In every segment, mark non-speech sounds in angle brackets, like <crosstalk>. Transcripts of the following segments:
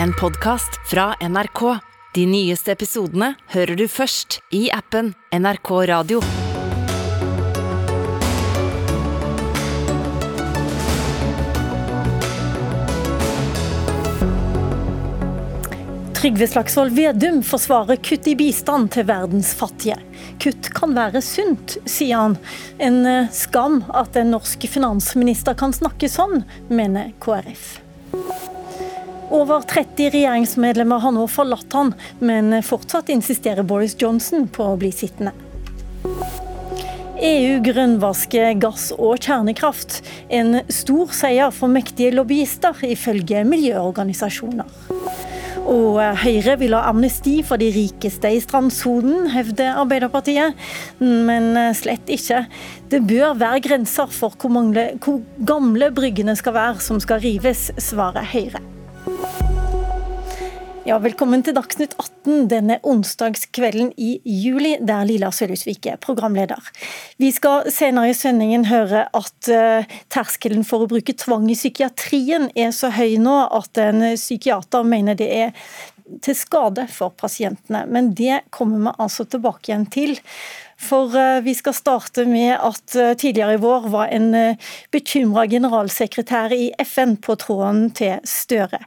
en podkast fra NRK. De nyeste episodene hører du først i appen NRK Radio. Trygve Slagsvold Vedum forsvarer kutt i bistand til verdens fattige. Kutt kan være sunt, sier han. En eh, skam at en norsk finansminister kan snakke sånn, mener KrF. Over 30 regjeringsmedlemmer har nå forlatt han, men fortsatt insisterer Boris Johnson på å bli sittende. EU grønnvasker gass og kjernekraft. En stor seier for mektige lobbyister, ifølge miljøorganisasjoner. Og Høyre vil ha amnesti for de rikeste i strandsonen, hevder Arbeiderpartiet. Men slett ikke. Det bør være grenser for hvor, mange, hvor gamle bryggene skal være som skal rives, svarer Høyre. Ja, velkommen til Dagsnytt 18 denne onsdagskvelden i juli, der Lila Sølhusvik er programleder. Vi skal senere i sendingen høre at uh, terskelen for å bruke tvang i psykiatrien er så høy nå at en psykiater mener det er til skade for pasientene. Men det kommer vi altså tilbake igjen til. For eh, vi skal starte med at eh, tidligere i vår var en eh, bekymra generalsekretær i FN på tråden til Støre.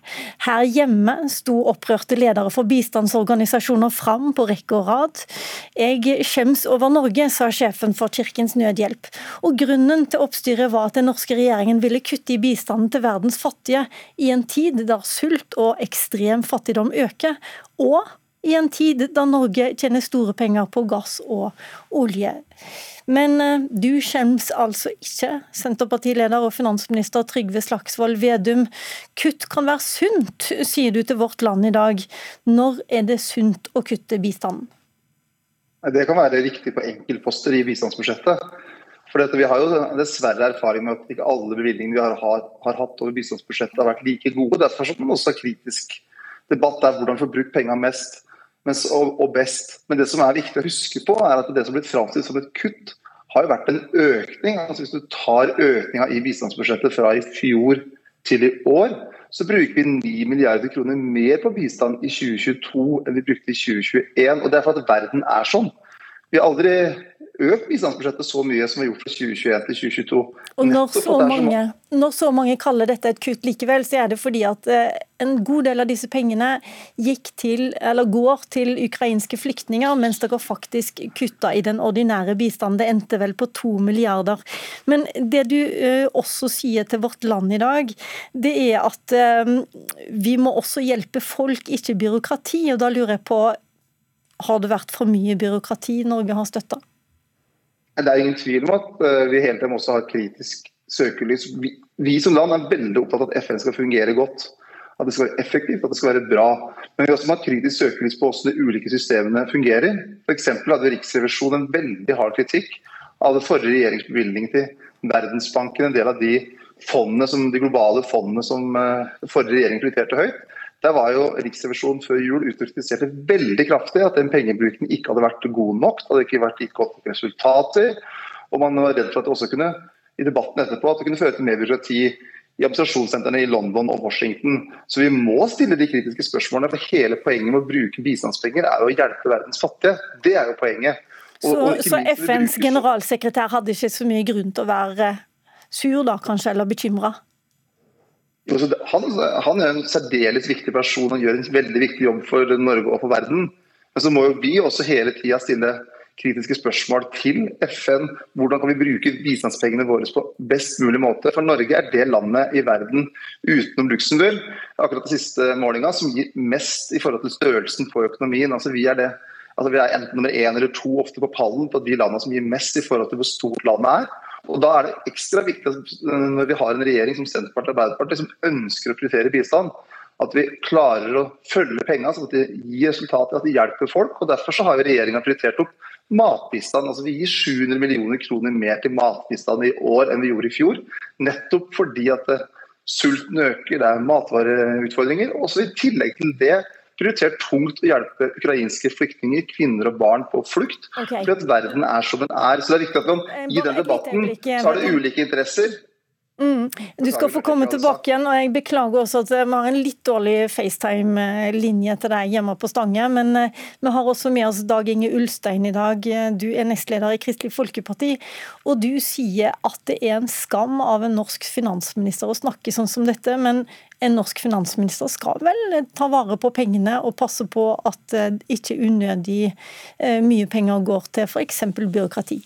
Her hjemme sto opprørte ledere for bistandsorganisasjoner fram på rekke og rad. Jeg skjems over Norge, sa sjefen for Kirkens Nødhjelp. Og grunnen til oppstyret var at den norske regjeringen ville kutte i bistanden til verdens fattige i en tid der sult og ekstrem fattigdom øker. og i en tid da Norge tjener store penger på gass og olje. Men eh, du skjems altså ikke, Senterpartileder og finansminister Trygve Slagsvold Vedum. Kutt kan være sunt, sier du til Vårt Land i dag. Når er det sunt å kutte bistanden? Det kan være riktig på enkeltposter i bistandsbudsjettet. For Vi har jo dessverre erfaring med at ikke alle bevilgningene vi har, har, har hatt over bistandsbudsjettet har vært like gode. Derfor er det også kritisk debatt der hvordan vi får brukt pengene mest mens, og, og, best. Men det som er viktig å huske på, er at det som har blitt framstilt som et kutt, har jo vært en økning. Altså Hvis du tar økninga i bistandsbudsjettet fra i fjor til i år, så bruker vi 9 milliarder kroner mer på bistand i 2022 enn vi brukte i 2021. og Det er for at verden er sånn. Vi har aldri økt bistandsbudsjettet så mye som vi har gjort fra 2021 til 2022. Og når så, mange, når så, mange, kaller dette et kutt likevel, så er det fordi at eh, en god del av disse pengene til, eller går til ukrainske flyktninger, mens dere faktisk kutta i den ordinære bistanden. Det endte vel på to milliarder. Men det du uh, også sier til Vårt Land i dag, det er at uh, vi må også hjelpe folk, ikke byråkrati. Og da lurer jeg på, har det vært for mye byråkrati Norge har støtta? Det er ingen tvil om at eh, vi hele tiden også har kritisk søkelys. Vi, vi, som land er veldig opptatt av at FN skal fungere godt. At det skal være effektivt, at det skal være bra. Men vi også må ha kritisk søkelys på hvordan de ulike systemene fungerer. F.eks. hadde Riksrevisjonen en veldig hard kritikk av det forrige regjeringens bevilgning til Verdensbanken. En del av de fondene som, de globale fondene som uh, forrige regjering prioriterte høyt. Der var jo Riksrevisjonen før jul ute veldig kraftig at den pengebruken ikke hadde vært god nok. Det hadde ikke vært gitt godt nok resultater. Og man var redd for at det også kunne i debatten etterpå, at det kunne føre til mer byråkrati i administrasjonssentrene i London og Washington. Så vi må stille de kritiske spørsmålene. For hele poenget med å bruke bistandspenger er å hjelpe verdens fattige. Det er jo poenget. Og, så, og så FNs generalsekretær hadde ikke så mye grunn til å være sur da, kanskje, eller bekymra? Han, han, er en særdeles viktig person og gjør en veldig viktig jobb for Norge og for verden. Men så må jo vi også hele tida stille kritiske spørsmål til FN. Hvordan kan vi bruke bistandspengene våre på best mulig måte? For Norge er det landet i verden utenom Luxembourg akkurat den siste målinga som gir mest i forhold til størrelsen på økonomien. Altså Vi er det altså vi er enten nummer én eller to ofte på pallen på de landene som gir mest i forhold til hvor stort landet er. Og Da er det ekstra viktig når vi har en regjering som Senterpartiet og Arbeiderpartiet som ønsker å prioritere bistand, at vi klarer å følge pengene sånn at det gir resultater, at det hjelper folk. og Derfor så har regjeringa prioritert opp matbistand. Altså Vi gir 700 millioner kroner mer til matbistand i år enn vi gjorde i fjor. Nettopp fordi at sulten øker, det er matvareutfordringer. Også i tillegg til det prioritert tungt å hjelpe ukrainske flyktninger, kvinner og barn på flukt. Okay. For at verden er som den er. Så det er viktig at man, eh, i den debatten så har det ulike interesser. Mm. Du skal få komme tilbake igjen, og jeg beklager også at vi har en litt dårlig FaceTime-linje til deg hjemme på Stange. Men eh, vi har også med oss Dag Inge Ulstein i dag. Du er nestleder i Kristelig Folkeparti. Og du sier at det er en skam av en norsk finansminister å snakke sånn som dette. Men en norsk finansminister skal vel ta vare på pengene og passe på at eh, ikke unødig eh, mye penger går til f.eks. byråkrati?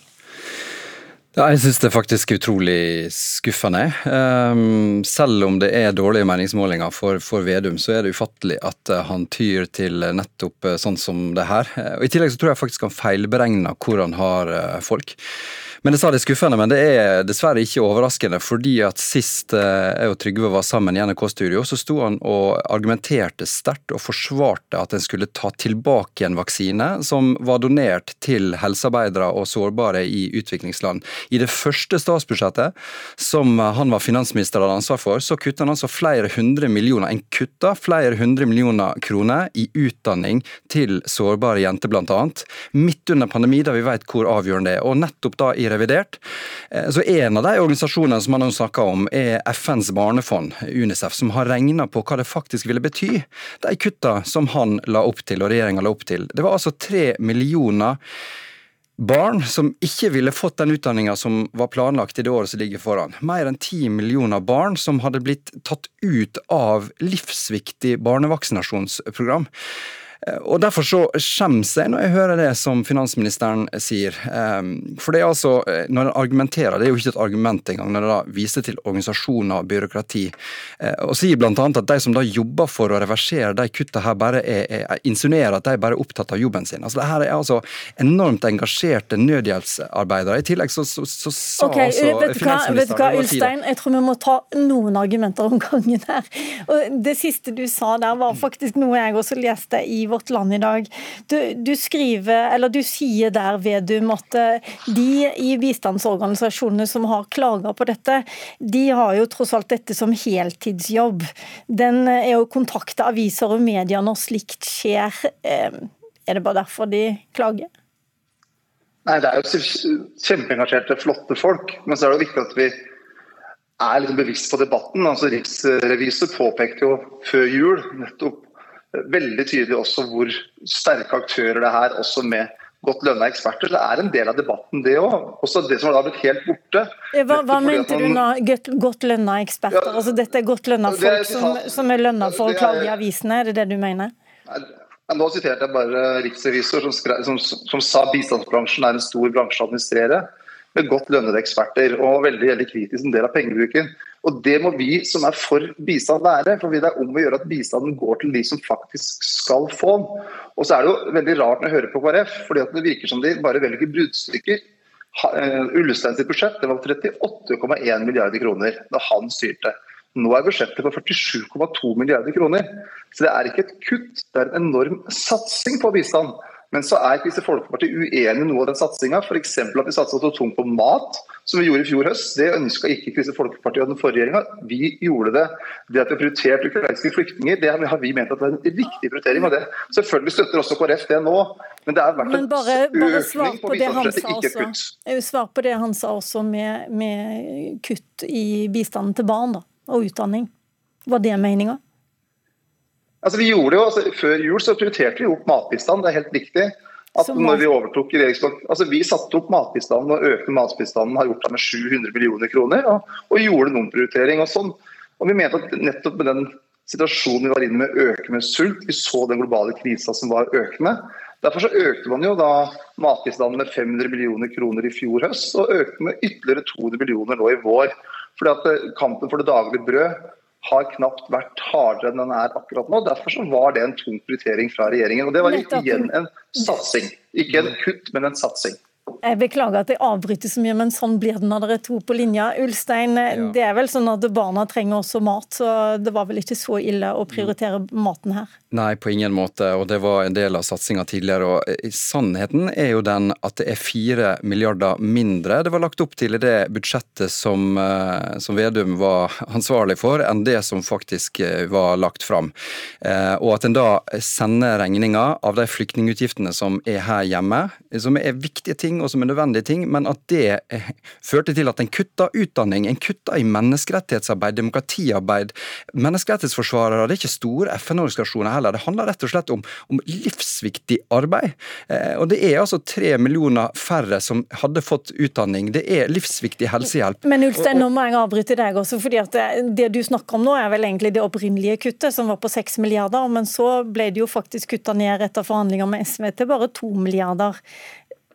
Ja, jeg synes det er faktisk utrolig skuffende. Um, selv om det er dårlige meningsmålinger for, for, Vedum, så er det ufattelig at uh, han tyr til nettopp uh, sånn som det her. Uh, og I tillegg så tror jeg faktisk han feilberegner hvor han har folk. Men det sa det er skuffende, men det er dessverre ikke overraskende. fordi at sist eh, jeg og Trygve var sammen i NRK-studio, så sto han og argumenterte sterkt og forsvarte at en skulle ta tilbake en vaksine som var donert til helsearbeidere og sårbare i utviklingsland. I det første statsbudsjettet som han var finansminister og hadde ansvar for, så kutta han altså flere hundre millioner. En kutta flere hundre millioner kroner i utdanning til sårbare jenter, bl.a. Midt under pandemi, da vi vet hvor avgjørende det er. Og nettopp da i revidert. Eh, så En av de organisasjonene som man har snakka om, er FNs barnefond, UNICEF, som har regna på hva det faktisk ville bety, de kutta som han la opp til, og regjeringa la opp til. Det var altså tre millioner barn som ikke ville fått den utdanninga som var planlagt i det året som ligger foran. Mer enn ti millioner barn som hadde blitt tatt ut av livsviktig barnevaksinasjonsprogram. Eh, og Derfor så skjemmes jeg når jeg hører det som finansministeren sier. Ehm, for det er altså, eh, når en argumenterer, det er jo ikke et argument engang, når en da viser til organisasjoner og byråkrati, eh, og sier bl.a. at de som da jobber for å reversere de kuttene her, bare er, er, insinuerer at de bare er opptatt av jobben sin. Altså det her er altså enormt engasjerte nødhjelpsarbeidere. I tillegg så, så, så sa okay, altså vet finansministeren Vet du hva, Ulstein, jeg tror vi må ta noen argumenter om gangen her. Og Det siste du sa der, var faktisk noe jeg også leste i Vårt Land i dag. Du, du, skriver, eller du sier der, Vedum, at eh, de i bistandsorganisasjonene som har klager på dette, de har jo tross alt dette som heltidsjobb. Den eh, er å kontakte aviser og medier når slikt skjer. Eh, er det bare derfor de klager? Nei, Det er jo kjempeengasjerte, flotte folk. Men så er det jo viktig at vi er litt bevisst på debatten. Altså Riksrevisor påpekte jo før jul nettopp veldig tydelig også hvor sterke aktører det er, også med godt lønna eksperter. Så det er en del av debatten, det òg. Også det som har blitt helt borte. Hva, hva mente man, du nå, godt lønna eksperter? Ja, altså Dette er godt lønna folk som, som, er lønna for å klage i avisene, er det det du mener? Nå siterte jeg bare riksrevisor som, skrev, som, som sa bistandsbransjen er en stor bransje å administrere med godt lønnede eksperter og veldig, veldig kritisk en del av pengebruken. Og Det må vi som er for bistand være. for Det er om å gjøre at bistanden går til de som faktisk skal få den. Og så er det jo veldig rart når jeg hører på KrF, fordi det virker som de bare velger bruddstykker. Ullesteins Ullestein sitt budsjett det var 38,1 milliarder kroner da han styrte. Nå er budsjettet på 47,2 milliarder kroner. Så det er ikke et kutt, det er en enorm satsing på bistand. Men så er Kristelig Folkeparti uenig i noe av den satsinga. F.eks. at vi satsa så tungt på mat, som vi gjorde i fjor høst. Det ønska ikke Kristelig Folkeparti og den forrige regjeringa. Vi gjorde det. Det at vi har prioritert ukrainske flyktninger, det har vi ment at det er en riktig prioritering. og det. Selvfølgelig støtter også KrF det nå, men det er vært en bare, bare økning på bistandsbudsjettet, ikke kutt. Svar på det han sa også med, med kutt i bistanden til barn da, og utdanning. Var det meninga? Altså, vi gjorde jo, altså, Før jul så prioriterte vi opp matbistand, det er helt riktig. At når Vi overtok altså Vi satte opp matbistanden og økte matbistanden har gjort det med 700 millioner kroner. Og, og gjorde noen prioritering. og sånn. Og Vi mente at nettopp med den situasjonen vi var inne med økende sult, vi så den globale krisa som var økende. Derfor så økte man jo da matbistanden med 500 millioner kroner i fjor høst, og økte med ytterligere 200 millioner nå i vår. Fordi at eh, Kampen for det daglige brød har knapt vært hardere enn den er akkurat nå. Derfor så var det en tung prioritering fra regjeringen. Og det var igjen en satsing. Ikke en kutt, men en satsing. Jeg beklager at jeg avbryter så mye, men sånn blir det når dere er to på linja. Ulstein, ja. det er vel sånn at barna trenger også mat, så det var vel ikke så ille å prioritere maten her? Nei, på ingen måte, og det var en del av satsinga tidligere. og Sannheten er jo den at det er fire milliarder mindre det var lagt opp til i det budsjettet som, eh, som Vedum var ansvarlig for, enn det som faktisk eh, var lagt fram. Eh, og at en da sender regninga av de flyktningutgiftene som er her hjemme, som er viktige ting ting, og som er nødvendige ting, men at det eh, førte til at en kutta utdanning, en kutta i menneskerettighetsarbeid, demokratiarbeid. Menneskerettighetsforsvarere det er ikke store FN-organisasjoner heller, det handler rett og slett om, om livsviktig arbeid. Eh, og det er altså tre millioner færre som hadde fått utdanning. Det er livsviktig helsehjelp. Men Ulstein, nå må jeg avbryte deg også, fordi at det, det du snakker om nå er vel egentlig det opprinnelige kuttet, som var på 6 milliarder, men så ble det jo faktisk kutta ned etter forhandlinger med SV til bare 2 milliarder.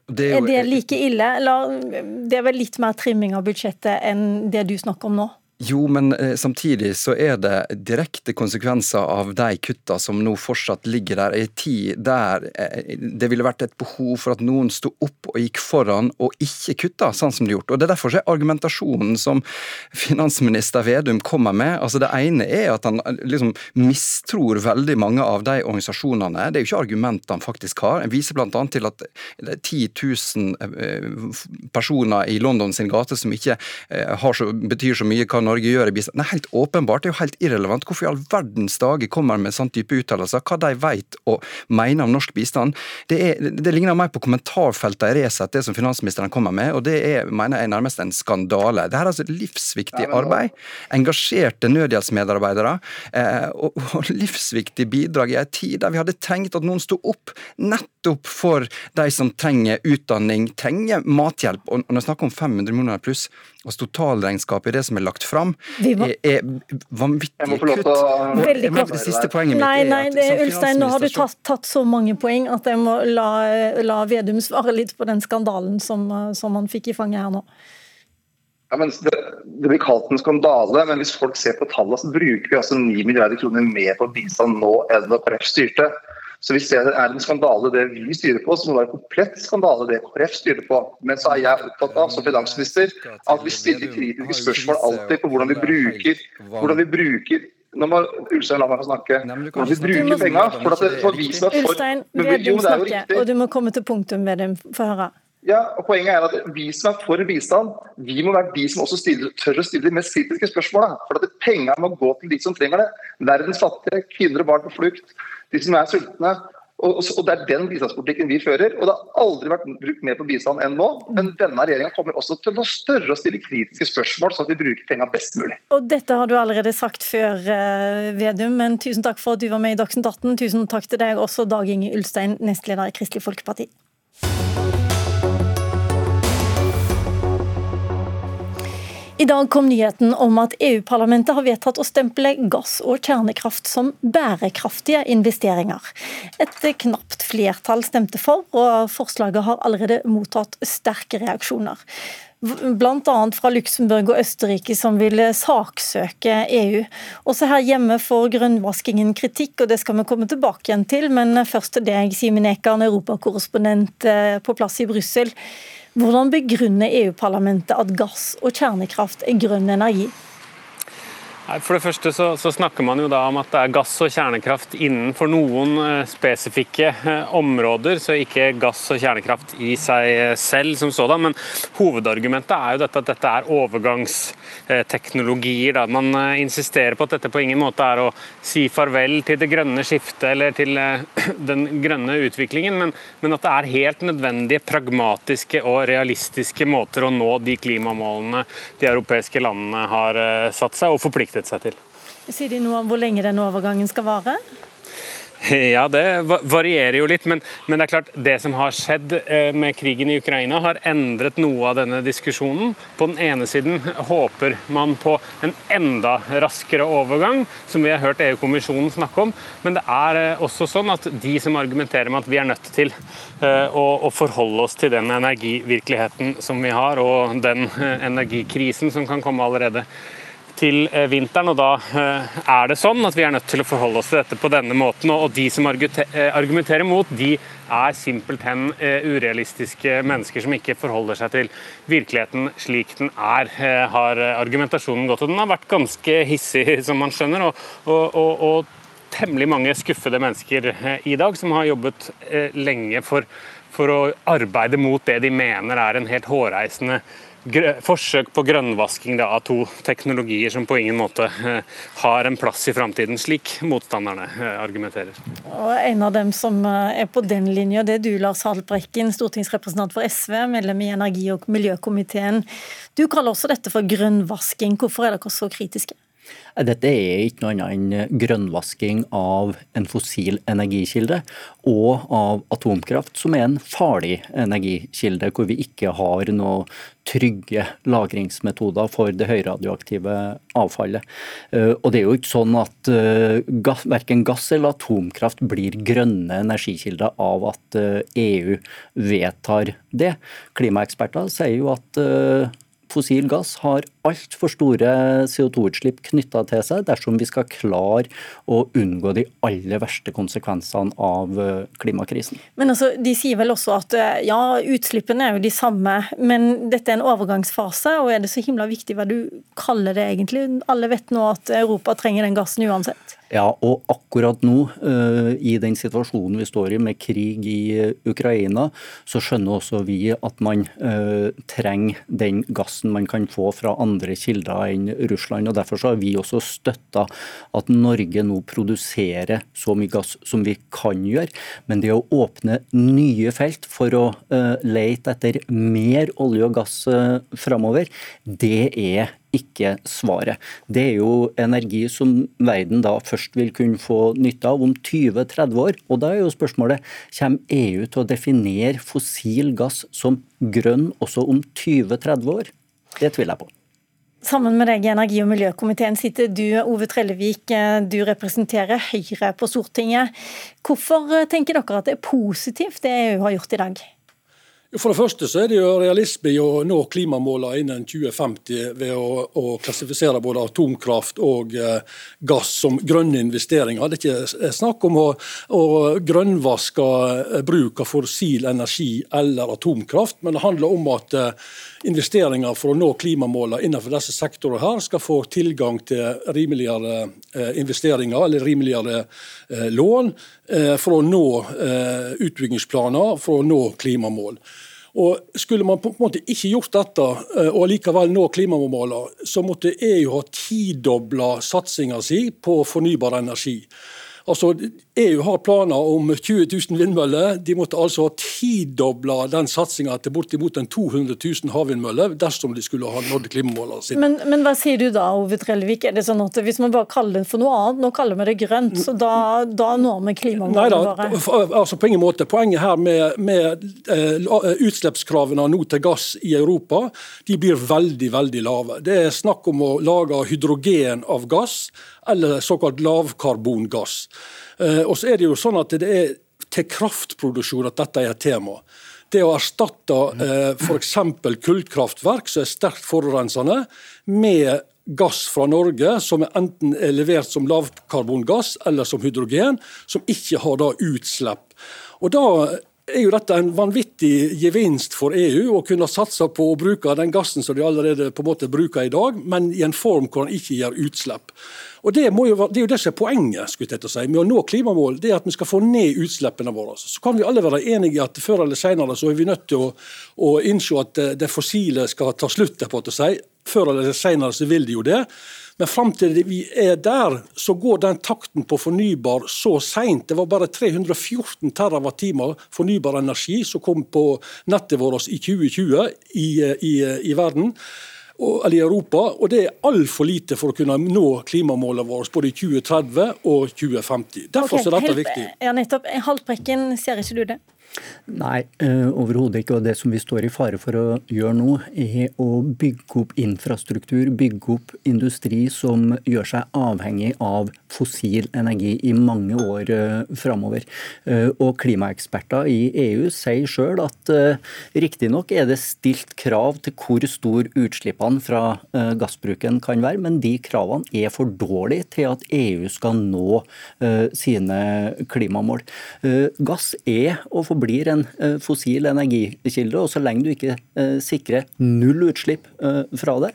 Det er, jo, er, det like ille? Eller det er vel litt mer trimming av budsjettet enn det du snakker om nå? Jo, men eh, samtidig så er det direkte konsekvenser av de kutta som nå fortsatt ligger der, i tid der eh, det ville vært et behov for at noen sto opp og gikk foran og ikke kutta, sånn som de gjort. Og Det er derfor så er argumentasjonen som finansminister Vedum kommer med, altså det ene er at han eh, liksom mistror veldig mange av de organisasjonene. Det er jo ikke argumentene han faktisk har. Han viser bl.a. til at det er 10 000 personer i London sin gate som ikke så, betyr så mye. hva Norge gjør i bistand. Nei, helt åpenbart, det er jo helt irrelevant. Hvorfor i all verdens dager kommer med sånn type uttalelser? Hva de vet og mener om norsk bistand? Det, er, det ligner mer på kommentarfeltet i Resett, det som finansministeren kommer med, og det er, mener jeg nærmest en skandale. Dette er altså et livsviktig arbeid. Engasjerte nødhjelpsmedarbeidere eh, og, og, livsviktig bidrag i en tid der vi hadde trengt at noen sto opp nettopp for de som trenger utdanning, trenger mathjelp. Og når jeg snakker om 500 millioner pluss, altså totalregnskapet i det som er lagt fram, må... er, er vanvittige kutt. Veldig kort. Det siste poenget mitt nei, at det, er Ulstein, nå har du tatt, tatt, så mange poeng at jeg må la, la Vedum svare litt på den skandalen som, som han fikk i fanget her nå. Ja, det, det, blir kalt en skandale, men hvis folk ser på tallene, så bruker vi altså 9 milliarder kroner mer på bistand nå enn da KrF styrte. Så Hvis det er en skandale det vi styrer på, så må det være en komplett skandale det KrF styrer på. Men så er jeg opptatt av som finansminister at vi stiller kritiske spørsmål alltid på hvordan vi bruker, hvordan vi bruker nå må Ulstein la meg få snakke. Hvordan vi bruker penga. For at det får er for, Ulstein, Vedum snakker, og du må komme til punktum, Vedum. Få høre. Ja, og Poenget er at vi som er for bistand, vi må være de som også stiller, tør å stille de mest kritiske spørsmålene. For at Pengene må gå til de som trenger det. Verdens fattige, kvinner og barn på flukt de som er sultne. Og, og, Det er den bistandspolitikken vi fører. og Det har aldri vært brukt mer på bistand enn nå. Men denne regjeringa kommer også til å større og stille kritiske spørsmål, sånn at vi bruker pengene best mulig. Og Dette har du allerede sagt før, uh, Vedum, men tusen takk for at du var med i Dagsnytt 18. Tusen takk til deg også, Dag Inge Ulstein, nestleder i Kristelig Folkeparti. I dag kom nyheten om at EU-parlamentet har vedtatt å stemple gass og kjernekraft som bærekraftige investeringer. Et knapt flertall stemte for, og forslaget har allerede mottatt sterke reaksjoner. Bl.a. fra Luxembourg og Østerrike, som vil saksøke EU. Også her hjemme får grønnvaskingen kritikk, og det skal vi komme tilbake igjen til. Men først til deg, Simen Ekan, europakorrespondent eh, på plass i Brussel. Hvordan begrunner EU-parlamentet at gass og kjernekraft er grønn energi? For det første så, så, snakker man jo da om at det er gass og kjernekraft innenfor noen uh, spesifikke uh, områder, så ikke gass og kjernekraft i seg uh, selv som sådan. Men hovedargumentet er jo dette at dette er overgangsteknologier. Da. Man insisterer på at dette på ingen måte er å si farvel til det grønne skiftet eller til <clears throat> den grønne utviklingen, men, men, at det er helt nødvendige, pragmatiske og realistiske måter å nå de klimamålene de europeiske landene har satt seg og forpliktet forpliktet seg til. Sier de noe om hvor lenge den overgangen skal vare? Ja, det varierer jo litt, men, men, det er klart det som har skjedd eh, med krigen i Ukraina, har endret noe av denne diskusjonen. På den ene siden håper man på en enda raskere overgang, som vi har hørt EU-kommisjonen snakke om. Men det er eh, også sånn at de som argumenterer med at vi er nødt til eh, å, å forholde oss til den energivirkeligheten som vi har, og den energikrisen som kan komme allerede til eh, vinteren. og Da eh, er det sånn at vi er nødt til å forholde oss til dette på denne måten. og De som eh, argumenterer mot, de er simpelthen urealistiske mennesker som ikke forholder seg til virkeligheten slik den er, har argumentasjonen gått. og Den har vært ganske hissig, <laughs> som man skjønner. og, og, og, og temmelig mange skuffede mennesker i dag, som har jobbet lenge for, for å arbeide mot det de mener er en helt hårreisende forsøk på grønnvasking av to teknologier som på ingen måte har en plass i framtiden, slik motstanderne argumenterer. Og En av dem som er på den linja, det er du, Lars Haltbrekken, stortingsrepresentant for SV, medlem i energi- og miljøkomiteen. Du kaller også dette for grønnvasking. Hvorfor er dere så kritiske? Dette er ikke noe annet enn grønnvasking av en fossil energikilde og av atomkraft, som er en farlig energikilde, hvor vi ikke har noe trygge lagringsmetoder for det høyradioaktive avfallet. Eh, og det er jo ikke sånn at eh, gass, verken gass eller atomkraft blir grønne energikilder av at EU eh, e vedtar det. Klimaeksperter sier jo at fossil gass har altfor store CO2-utslipp knytta til seg dersom vi skal klare å unngå de aller verste konsekvensene av eh, klimakrisen. Men altså, De sier vel også at eh, ja, utslippene er jo de samme, men dette er en overgangsfase. og Er det så himla viktig hva du kaller det egentlig? Alle vet nå at Europa trenger den gassen uansett. Ja, og akkurat nå, uh, i den situasjonen vi står i med krig i Ukraina, så skjønner også vi at man uh, trenger den gassen man kan få fra andre kilder enn Russland. og Derfor har vi også støtta at Norge nå produserer så mye gass som vi kan gjøre. Men det å åpne nye felt for å lete etter mer olje og gass framover, det er ikke svaret. Det er jo energi som verden da først vil kunne få nytte av om 20-30 år. Og da er jo spørsmålet kommer EU til å definere fossil gass som grønn også om 20-30 år? Det tviler jeg på. Sammen med deg i energi- og miljøkomiteen sitter du, Ove Trellevik. Du representerer Høyre på Stortinget. Hvorfor tenker dere at det er positivt det EU har gjort i dag? For det første så er det jo realisme i å nå klimamålene innen 2050 ved å, å klassifisere både atomkraft og eh, gass som grønne investeringer. Det er ikke snakk om å, å grønnvaske eh, bruk av fossil energi eller atomkraft, men det handler om at eh, investeringer for å nå klimamålene innenfor disse sektorene her skal få tilgang til rimeligere eh, investeringer eller rimeligere eh, lån eh, for å nå utbyggingsplaner for å nå klimamål. Og Skulle man på en måte ikke gjort dette eh, og likevel nå klimamålene, så måtte EU ha tidobla satsinga si på fornybar energi. Altså, EU har planer om 20 000 vindmøller. De måtte altså ha tidobla den satsinga til bortimot 200 000 havvindmøller dersom de skulle ha nådd klimamålene sine. Men, men, hva sier du da, Ove Trellevik? Er det sånn at Hvis man bare kaller det for noe annet, nå kaller vi det grønt, så da, da når vi klimamålene våre? Altså, på ingen måte. Poenget her med, med uh, utslippskravene nå til gass i Europa, de blir veldig, veldig lave. Det er snakk om å lage hydrogen av gass eller såkalt lavkarbongass. Eh, og så er det jo sånn at det er til kraftproduksjon at dette er et tema. Det å erstatte eh, f.eks. kullkraftverk som er sterkt forurensende, med gass fra Norge som er enten er levert som lavkarbongass eller som hydrogen, som ikke har da utslipp. Og da er jo dette en vanvittig gevinst for EU å kunne satse på å bruke den gassen som de allerede på en måte bruker i dag, men i en form hvor den ikke gir utslipp. Og det, jo, det, er jo det som er poenget skulle jeg si, med å nå klimamål, det er at vi skal få ned utslippene våre. Så kan vi alle være enige i at før eller senere så er vi nødt til å, å innse at det fossile skal ta slutt. på å si. Før eller senere så vil det jo det. Men fram til vi er der, så går den takten på fornybar så seint. Det var bare 314 TWh fornybar energi som kom på nettet vårt i 2020 i, i, i verden eller i Europa, og det er altfor lite for å kunne nå klimamålene våre både i 2030 og 2050. Derfor okay, er dette viktig. Ja, nettopp. Haltbrekken, ser ikke du det? Nei, uh, overhodet ikke. Og det som vi står i fare for å gjøre nå, er å bygge opp infrastruktur, bygge opp industri som gjør seg avhengig av fossil energi i mange år uh, framover. Uh, og klimaeksperter i EU sier sjøl at riktignok er det stilt krav til hvor stor utslippene fra gassbruken kan være, men de kravene er for dårlige til at EU skal nå sine klimamål. gass er å få forblir en fossil energikilde. Og så lenge du ikke sikrer null utslipp fra det,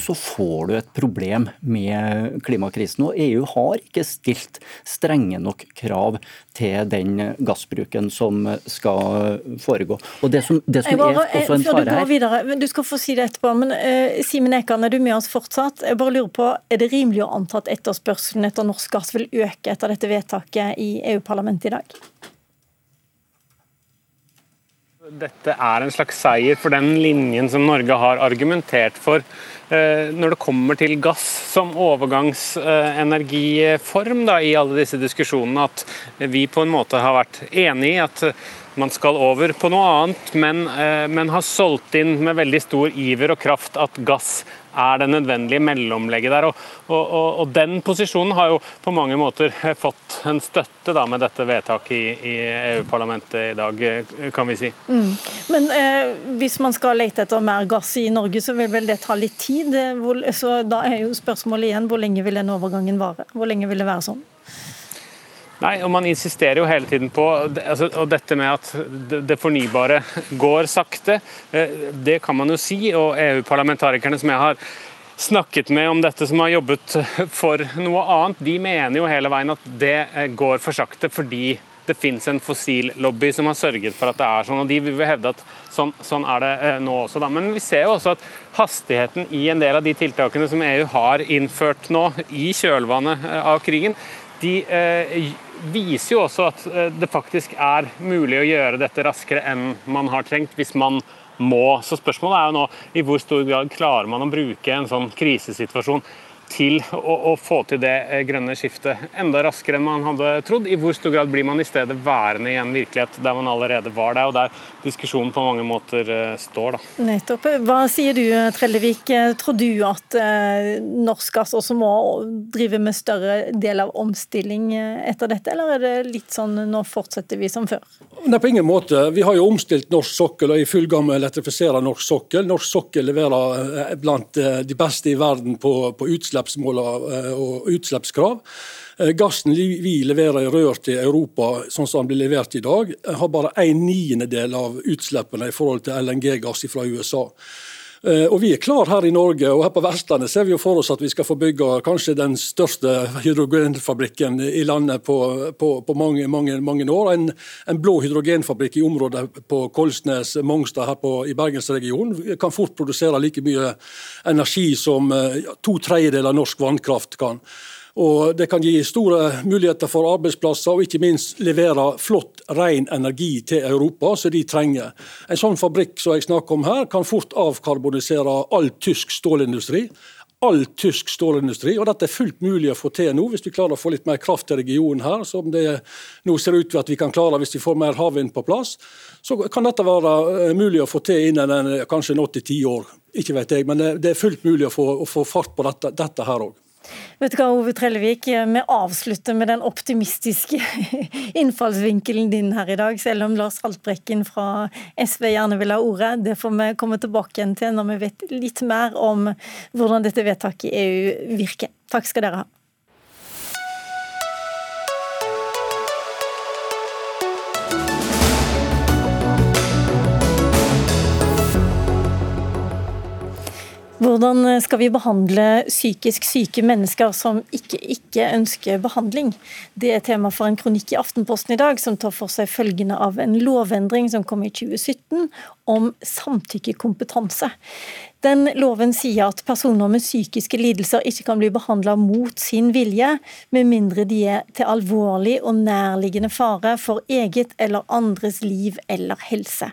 så får du et problem med klimakrisen. Og EU har ikke stilt strenge nok krav til den gassbruken som skal foregå. Og Det som, det som bare, er også en fare her videre, Du skal få si det etterpå, men uh, Simen Ekan, er du med oss fortsatt? Jeg bare lurer på, Er det rimelig å anta at etterspørselen etter norsk gass vil øke etter dette vedtaket i EU-parlamentet i dag? Dette er en slags seier for den linjen som Norge har argumentert for når det kommer til gass som overgangsenergiform da, i alle disse diskusjonene. At vi på en måte har vært enig i at man skal over på noe annet, men, eh, men har solgt inn med veldig stor iver og kraft at gass er det nødvendige mellomlegget der. Og, og, og, Den posisjonen har jo på mange måter fått en støtte da, med dette vedtaket i, i EU-parlamentet i dag, kan vi si. Mm. Men eh, hvis man skal lete etter mer gass i Norge, så vil vel det ta litt tid? Hvor, så Da er jo spørsmålet igjen, hvor lenge vil den overgangen vare? Hvor lenge vil det være sånn? Nei, og Man insisterer jo hele tiden på altså, og dette med at det fornybare går sakte. Eh, det kan man jo si. Og EU-parlamentarikerne som jeg har snakket med om dette, som har jobbet for noe annet, de mener jo hele veien at det eh, går for sakte fordi det finnes en fossillobby som har sørget for at det er sånn. og De vil hevde at sånn, sånn er det eh, nå også. Da. Men vi ser jo også at hastigheten i en del av de tiltakene som EU har innført nå i kjølvannet av krigen, de eh, viser jo også at eh, det faktisk er mulig å gjøre dette raskere enn man har trengt, hvis man må. Så spørsmålet er jo nå i hvor stor grad klarer man å bruke en sånn krisesituasjon til å, å, få til det eh, grønne skiftet enda raskere enn man hadde trodd. I hvor stor grad blir man i stedet værende i en virkelighet der man allerede var der, og der diskusjonen på mange måter eh, står. Da. Nettopp. Hva sier du Trellevik, tror du at eh, norsk gass også må drive med større del av omstilling eh, etter dette, eller er det litt sånn nå fortsetter vi som før? Nei, på ingen måte. Vi har jo omstilt norsk sokkel og er i full gang med å elektrifisere norsk sokkel. Norsk sokkel leverer blant de beste i verden på, på utslippsmål eh, og utslippskrav. Eh, gassen vi leverer i rør til Europa, sånn som den blir levert i dag, har bare en niendedel av utslippene i forhold til LNG-gass fra USA. Eh, og Vi er klar her i Norge, og her på Vestlandet ser vi jo for oss at vi skal få bygge kanskje den største hydrogenfabrikken i landet på, på, på mange, mange, mange, år. En, en, blå hydrogenfabrikk i området på Kolsnes, Mongstad her på, i bergensregionen kan fort produsere like mye energi som ja, to tredjedeler av norsk vannkraft kan. Og Det kan gi store muligheter for arbeidsplasser, og ikke minst levere flott, ren energi til Europa, som de trenger. En sånn fabrikk som jeg snakker om her, kan fort avkarbonisere all tysk stålindustri. All tysk stålindustri, og Dette er fullt mulig å få til nå, hvis vi klarer å få litt mer kraft til regionen her, som det nå ser ut til at vi kan klare hvis vi får mer havvind på plass. Så kan dette være eh, mulig å få til innen kanskje 8-10 år. Ikke vet jeg, men det er fullt mulig å få, å få fart på dette, dette her òg. Vet du hva, Ove Trellevik, Vi avslutter med den optimistiske <laughs> innfallsvinkelen din her i dag, selv om Lars Haltbrekken fra SV gjerne vil ha ordet. Det får vi komme tilbake igjen til når vi vet litt mer om hvordan dette vedtaket i EU virker. Takk skal dere ha. Hvordan skal vi behandle psykisk syke mennesker som ikke, ikke ønsker behandling? Det er tema for en kronikk i Aftenposten i dag, som tar for seg følgende av en lovendring som kom i 2017 om samtykkekompetanse. Den loven sier at personer med psykiske lidelser ikke kan bli behandla mot sin vilje, med mindre de er til alvorlig og nærliggende fare for eget eller andres liv eller helse.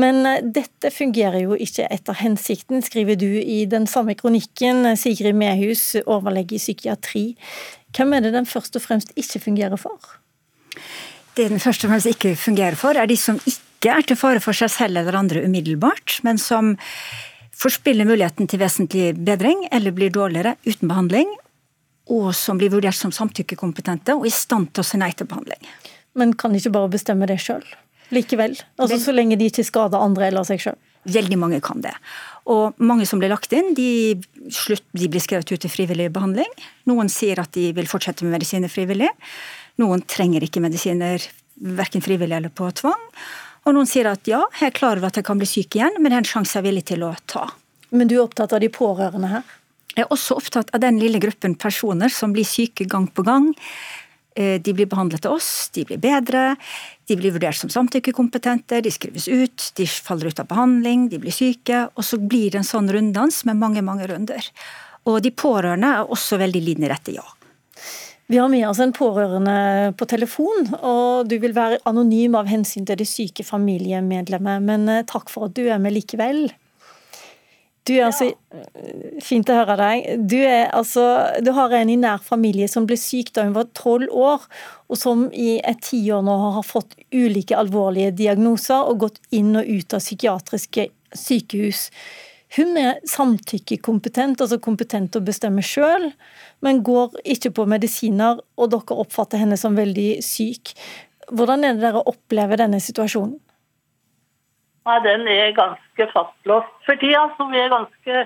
Men eh, dette fungerer jo ikke etter hensikten, skriver du i den samme kronikken, Sigrid Mehus, overlege i psykiatri. Hvem er det den først og fremst ikke fungerer for? Det den først og fremst ikke fungerer for, er de som ikke er til fare for seg selv eller andre umiddelbart, men som forspiller muligheten til vesentlig bedring eller blir dårligere uten behandling, og som blir vurdert som samtykkekompetente og i stand til å si nei til behandling. Men kan de ikke bare bestemme det sjøl? Likevel? Altså Så lenge de ikke skader andre eller seg sjøl? Veldig mange kan det. Og mange som blir lagt inn, de, slutt, de blir skrevet ut til frivillig behandling. Noen sier at de vil fortsette med medisiner frivillig. Noen trenger ikke medisiner verken frivillig eller på tvang. Og noen sier at ja, jeg er klar over at jeg kan bli syk igjen, men det er en sjanse jeg er villig til å ta. Men du er opptatt av de pårørende her? Jeg er også opptatt av den lille gruppen personer som blir syke gang på gang. Eh, de blir behandlet av oss, de blir bedre, de blir vurdert som samtykkekompetente, de skrives ut, de faller ut av behandling, de blir syke. Og så blir det en sånn runddans med mange, mange runder. Og de pårørende er også veldig lidende i dette, ja. Vi har med oss en pårørende på telefon, og du vil være anonym av hensyn til det syke familiemedlemmet, men eh, takk for at du er med likevel. Du er altså Fint å høre deg. Du, er, altså, du har en i nær familie som ble syk da hun var tolv år, og som i et tiår nå har fått ulike alvorlige diagnoser og gått inn og ut av psykiatriske sykehus. Hun er samtykkekompetent, altså kompetent til å bestemme sjøl, men går ikke på medisiner, og dere oppfatter henne som veldig syk. Hvordan er det dere opplever denne situasjonen? Nei, Den er ganske fastlåst for tida, så vi er ganske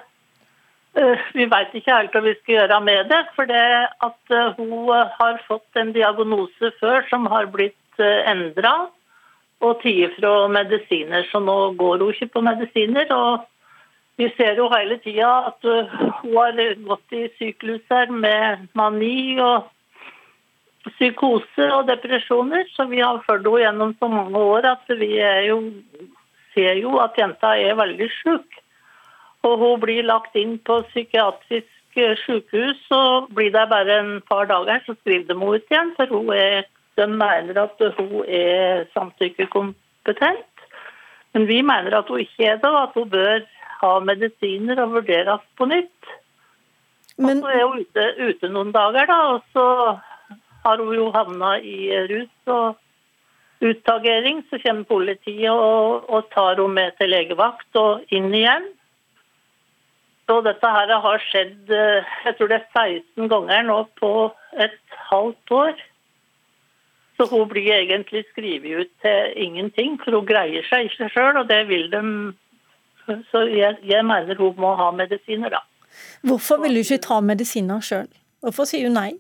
uh, Vi veit ikke helt hva vi skal gjøre med det. For det at uh, hun har fått en diagnose før som har blitt eh, endra, og tider fra medisiner. Så nå går hun ikke på medisiner. og vi ser jo hele tida at hun har gått i sykluser med mani og psykose og depresjoner. Så vi har fulgt henne gjennom så mange år at vi jo, ser jo at jenta er veldig syk. Og hun blir lagt inn på psykiatrisk sykehus, og blir der bare en par dager, så skriver de henne ut igjen. For hun er, de mener at hun er samtykkekompetent. Men vi mener at hun ikke er det, og at hun bør ha medisiner og vurderes på nytt. Men... Og så er hun ute, ute, noen dager, da, og så har hun jo havna i rus og utagering. Så kommer politiet og, og tar henne med til legevakt og inn igjen. Så dette her har skjedd jeg tror det er 16 ganger nå på et halvt år. Så hun blir egentlig skrevet ut til ingenting, for hun greier seg ikke sjøl. Og det vil de så jeg, jeg mener hun må ha medisiner, da. Hvorfor vil du ikke ta medisiner sjøl? Hvorfor sier hun nei?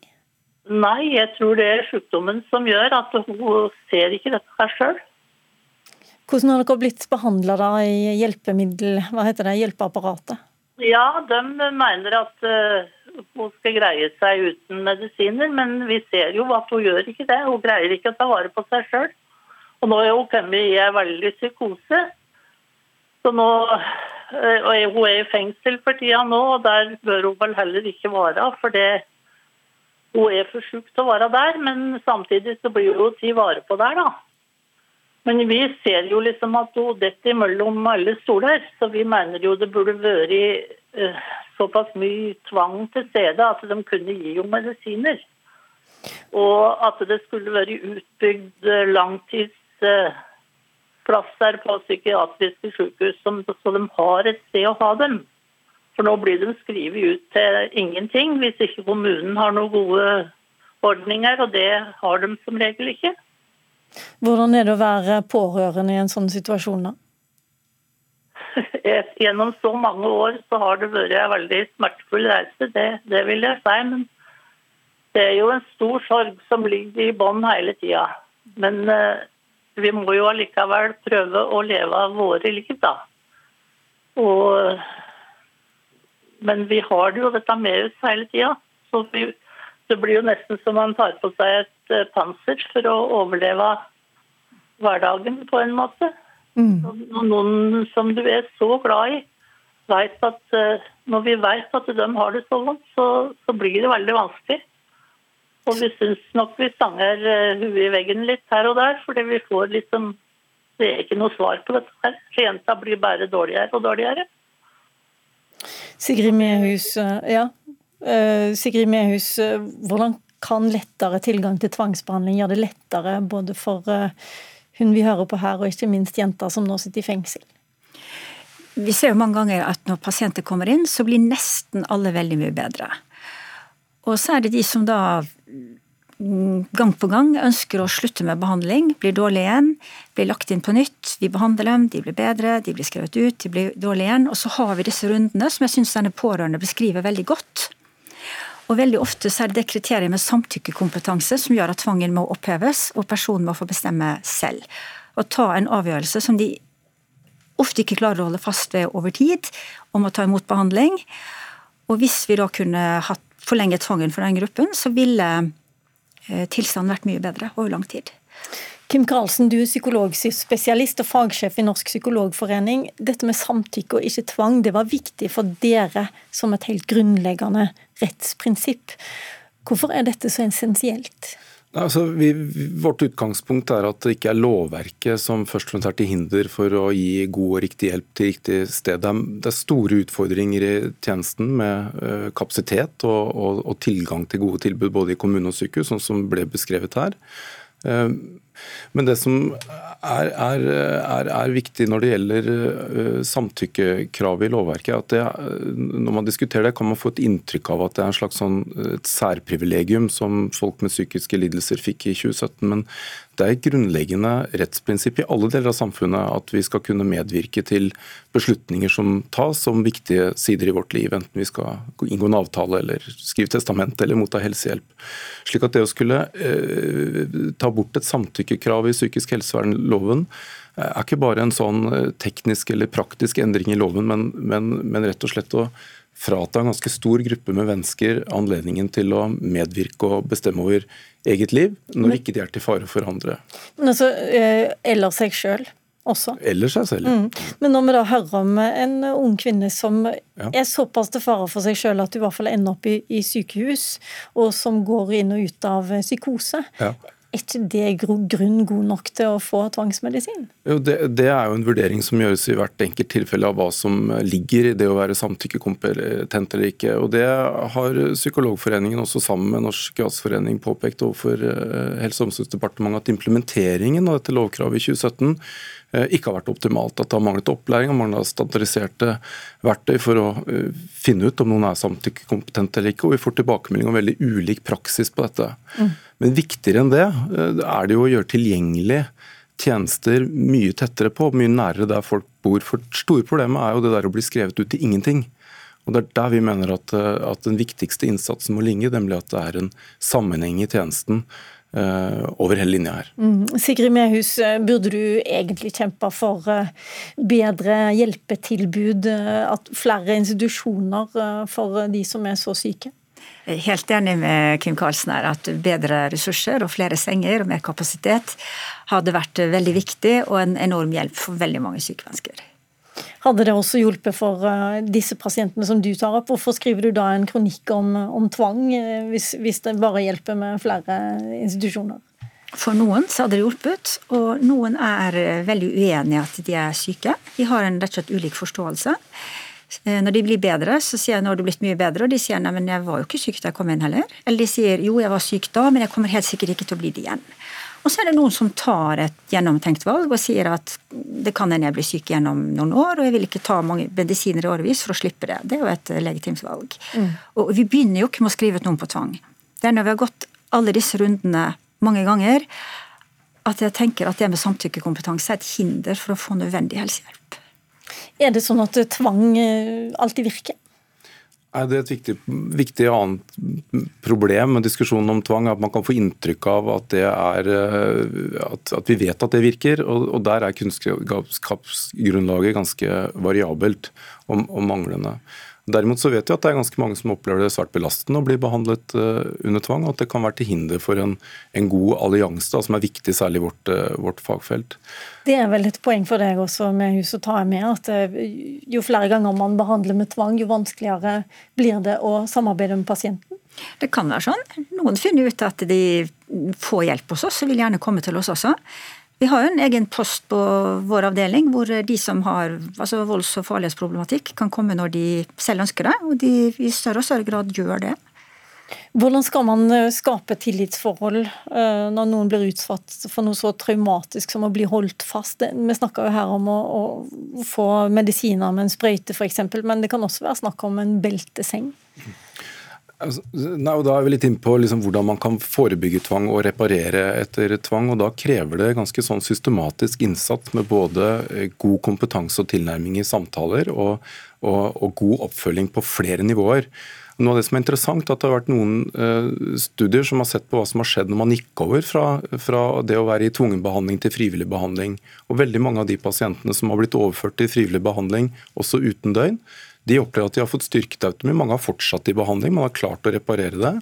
Nei, jeg tror det er sykdommen som gjør at hun ser ikke dette her sjøl. Hvordan har dere blitt behandla i hjelpemiddel, hva heter det, hjelpeapparatet? Ja, de mener at uh, hun skal greie seg uten medisiner, men vi ser jo at hun gjør ikke det. Hun greier ikke å ta vare på seg sjøl. Og nå er hun kommet i en veldig psykose. Så nå eh, og Hun er i fengsel for tida nå, og der bør hun vel heller ikke være. For det, hun er for syk til å være der, men samtidig så blir hun tatt vare på der, da. Men vi ser jo liksom at hun detter mellom alle stoler, så vi mener jo det burde vært uh, såpass mye tvang til stede at de kunne gi henne medisiner. Og at det skulle vært utbygd langtids uh, plasser på psykiatriske sykehus, så de har et sted å ha dem. For nå blir de skrevet ut til ingenting hvis ikke kommunen har noen gode ordninger, og det har de som regel ikke. Hvordan er det å være pårørende i en sånn situasjon, da? <laughs> Gjennom så mange år så har det vært en veldig smertefull reise, det, det vil jeg si. Men det er jo en stor sorg som ligger i bånn hele tida. Men uh, vi må jo allikevel prøve å leve av våre liv, da. Og, men vi har det jo dette med oss hele tida. Så vi, det blir jo nesten som man tar på seg et uh, panser for å overleve hverdagen på en måte. Mm. Og noen som du er så glad i, vet at uh, når vi vet at de har det så vondt, så, så blir det veldig vanskelig. Og vi syns nok vi stanger eh, huet i veggen litt her og der, fordi vi får liksom Det er ikke noe svar på dette her. Jenta blir bare dårligere og dårligere. Sigrid Mehus, eh, ja. Eh, Sigrid Mehus, hvordan kan lettere tilgang til tvangsbehandling gjøre det lettere både for hun vi hører på her, og ikke minst jenter som nå sitter i fengsel? Vi ser jo mange ganger at når pasienter kommer inn, så blir nesten alle veldig mye bedre. Og så er det de som da gang på gang ønsker å slutte med behandling, blir dårlige igjen, blir lagt inn på nytt. Vi behandler dem, de blir bedre, de blir skrevet ut, de blir dårlige igjen. Og så har vi disse rundene som jeg syns denne pårørende beskriver veldig godt. Og veldig ofte så er det kriteriet med samtykkekompetanse som gjør at tvangen må oppheves, og personen må få bestemme selv. Og ta en avgjørelse som de ofte ikke klarer å holde fast ved over tid, om å ta imot behandling. Og hvis vi da kunne hatt forlenget tvangen for den gruppen, så ville eh, tilstanden vært mye bedre over lang tid. Kim Karlsen, du er psykologspesialist og fagsjef i Norsk psykologforening. Dette med samtykke og ikke tvang, det var viktig for dere som et helt grunnleggende rettsprinsipp. Hvorfor er dette så essensielt? Altså, vi, vårt utgangspunkt er at det ikke er lovverket som først og fremst er til hinder for å gi god og riktig hjelp til riktig sted. Det er, store utfordringer i tjenesten med uh, kapasitet og, og, og, tilgang til gode tilbud både i kommune og sykehus, sånn som ble beskrevet her. Men det som er, er, er, er, viktig når det gjelder uh, samtykkekravet i lovverket, er at det, når man diskuterer det, kan man få et inntrykk av at det er en slags sånn, et særprivilegium som folk med psykiske lidelser fikk i 2017. Men det er et grunnleggende rettsprinsipp i alle deler av samfunnet at vi skal kunne medvirke til beslutninger som tas om viktige sider i vårt liv, enten vi skal inngå en avtale eller skrive testament eller motta helsehjelp. Slik at det å skulle eh, ta bort et samtykkekrav i psykisk helsevernloven eh, er ikke bare en sånn eh, teknisk eller praktisk endring i loven, men, men, men rett og slett å frata en ganske stor gruppe med mennesker anledningen til å medvirke og bestemme over eget liv, når ikke de er til fare for andre. Men altså, eh, Eller seg sjøl også. Eller seg selv. Mm. Men når vi da hører om en ung kvinne som ja. er såpass til fare for seg sjøl at hun i hvert fall ender opp i, i, sykehus, og som går inn og ut av psykose, ja er ikke det grunn god nok til å få tvangsmedisin? Jo, det, det, er jo en vurdering som gjøres i hvert enkelt tilfelle av hva som ligger i det å være samtykkekompetent eller ikke. og Det har Psykologforeningen også sammen med Norsk Gassforening påpekt overfor eh, Helse- og omsorgsdepartementet at implementeringen av dette lovkravet i 2017 eh, ikke har vært optimalt. At det har manglet opplæring og manglet standardiserte verktøy for å eh, finne ut om noen er samtykkekompetente eller ikke. Og vi får tilbakemelding om veldig ulik praksis på dette. Mm. Men viktigere enn det eh, er det jo å gjøre tilgjengelig tjenester mye tettere på, mye nærere der folk bor. For store problemet er jo det der å bli skrevet ut til ingenting. Og Det er der vi mener at, eh, at den viktigste innsatsen må ligge, nemlig at det er en sammenheng i tjenesten over hele linja her. Mm. Sigrid Mehus, burde du egentlig kjempe for bedre hjelpetilbud, at flere institusjoner for de som er så syke? helt enig med Kim Karlsen her at bedre ressurser og flere senger og mer kapasitet hadde vært veldig viktig og en enorm hjelp for veldig mange syke mennesker. Hadde det også hjulpet for eh, disse pasientene som du tar opp? Hvorfor skriver du da en kronikk om, om tvang, eh, hvis, hvis det bare hjelper med flere institusjoner? For noen så hadde det hjulpet, og noen er eh, veldig uenig i at de er syke. De har en rett og slett ulik forståelse. Når de blir bedre, så sier jeg nå har du blitt mye bedre, og de sier nei, men jeg var jo ikke syk da jeg kom inn heller. Eller de sier jo, jeg var syk da, men jeg kommer helt sikkert ikke til å bli det igjen. Og så er det noen som tar et gjennomtenkt valg og sier at det kan hende jeg blir syk gjennom noen år, og jeg vil ikke ta mange medisiner i årevis for å slippe det. Det er jo et legitimt valg. Mm. Og vi begynner jo ikke med å skrive ut noen på tvang. Det er når vi har gått alle disse rundene mange ganger, at jeg tenker at det med samtykkekompetanse er et hinder for å få nødvendig helsehjelp. Er det sånn at tvang eh, alltid virker? Det er et viktig, viktig, annet problem med diskusjonen om tvang. At man kan få inntrykk av at, er, eh, at, at vi vet at det virker. Og, og der er kunnskapsgrunnlaget ganske variabelt og, og manglende. Derimot så vet vi at det er ganske mange som opplever det svært belastende å bli behandlet uh, under tvang, og at det kan være til hinder for en, en god allianse, som er viktig særlig i vårt, uh, vårt, fagfelt. Det er vel et poeng for deg også med hus å ta med, at uh, jo flere ganger man behandler med tvang, jo vanskeligere blir det å samarbeide med pasienten? Det kan være sånn. Noen finner ut at de får hjelp hos oss og vil gjerne komme til oss også. Vi har jo en egen post på vår avdeling hvor de som har altså volds- og farlighetsproblematikk, kan komme når de selv ønsker det, og de i større og større grad gjør det. Hvordan skal man eh, skape tillitsforhold eh, når noen blir utsatt for noe så traumatisk som å bli holdt fast? Vi snakker jo her om å, å få medisiner med en sprøyte f.eks., men det kan også være snakk om en belteseng. Altså, nei, og Da er vi litt inne på liksom hvordan man kan forebygge tvang og reparere etter tvang. og Da krever det ganske sånn systematisk innsats med både eh, god kompetanse og tilnærming i samtaler og, og, og god oppfølging på flere nivåer. Noe av det som er interessant, er at det har vært noen uh, studier som har sett på hva som har skjedd når man gikk over fra, fra det å være i tvungen behandling til frivillig behandling. Og Veldig mange av de pasientene som har blitt overført til frivillig behandling, også uten døgn, de opplever at de har fått styrket autonomi. Mange har fortsatt i behandling, man har klart å reparere det.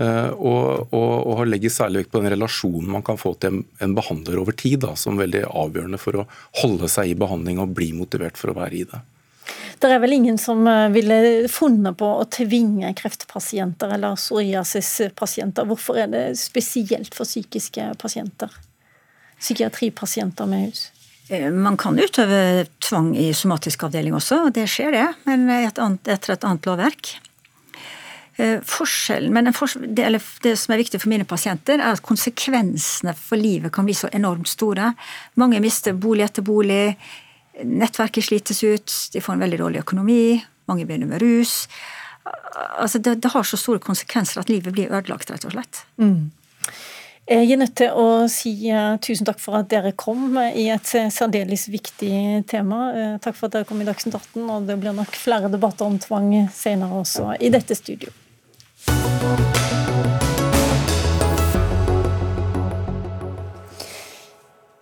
Uh, og, og, og, legger særlig vekt på den relasjonen man kan få til en, en behandler over tid, da, som veldig avgjørende for å holde seg i behandling og bli motivert for å være i det. Det er vel ingen som eh, ville funnet på å tvinge kreftpasienter eller psoriasispasienter. Hvorfor er det spesielt for psykiske pasienter? Psykiatripasienter med hus? Eh, man kan utøve tvang i somatisk avdeling også, og det skjer det, men etter et annet lovverk. Eh, forskjellen, men det, det, som er viktig for mine pasienter, er at konsekvensene for livet kan bli så enormt store. Mange mister bolig etter bolig Nettverket slites ut, de får en veldig dårlig økonomi, mange begynner med rus. Altså det, det, har så store konsekvenser at livet blir ødelagt, rett og slett. Mm. Jeg er nødt til å si uh, tusen takk for at dere kom i et uh, særdeles viktig tema. Uh, takk for at dere kom i Dagsnytt 18, og det blir nok flere debatter om tvang senere også i dette studio.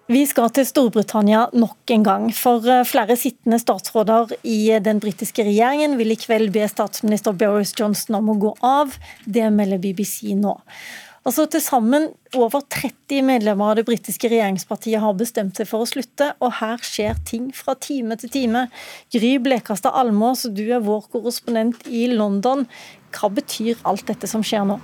Vi skal til Storbritannia nok en gang, for eh, flere sittende statsråder i den britiske regjeringen vil i kveld be statsminister Boris Johnson om å gå av. Det melder BBC nå. Altså Til sammen over 30 medlemmer av det britiske regjeringspartiet har bestemt seg for å slutte, og her skjer ting fra time til time. Gry Blekastad Almås, du er vår korrespondent i London. Hva betyr alt dette som skjer nå?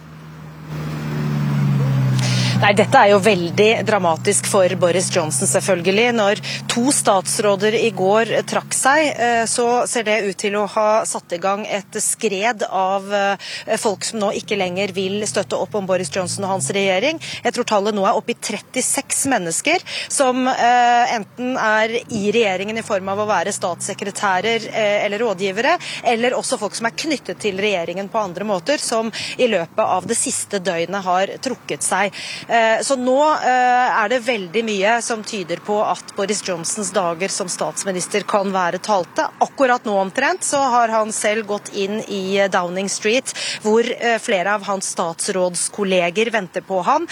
Nei, Dette er jo veldig dramatisk for Boris Johnson, selvfølgelig. Når to statsråder i går trakk seg, eh, så ser det ut til å ha satt i gang et skred av eh, folk som nå ikke lenger vil støtte opp om Boris Johnson og hans regjering. Jeg tror tallet nå er oppe i 36 mennesker som eh, enten er i regjeringen i form av å være statssekretærer eller rådgivere, eller også folk som er knyttet til regjeringen på andre måter, som i løpet av det siste døgnet har trukket seg. Eh, så nå eh, er det veldig mye som tyder på at Boris Johnsons dager som statsminister kan være talte. Akkurat nå omtrent så har han selv gått inn i Downing Street, hvor eh, flere av hans statsrådskolleger venter på han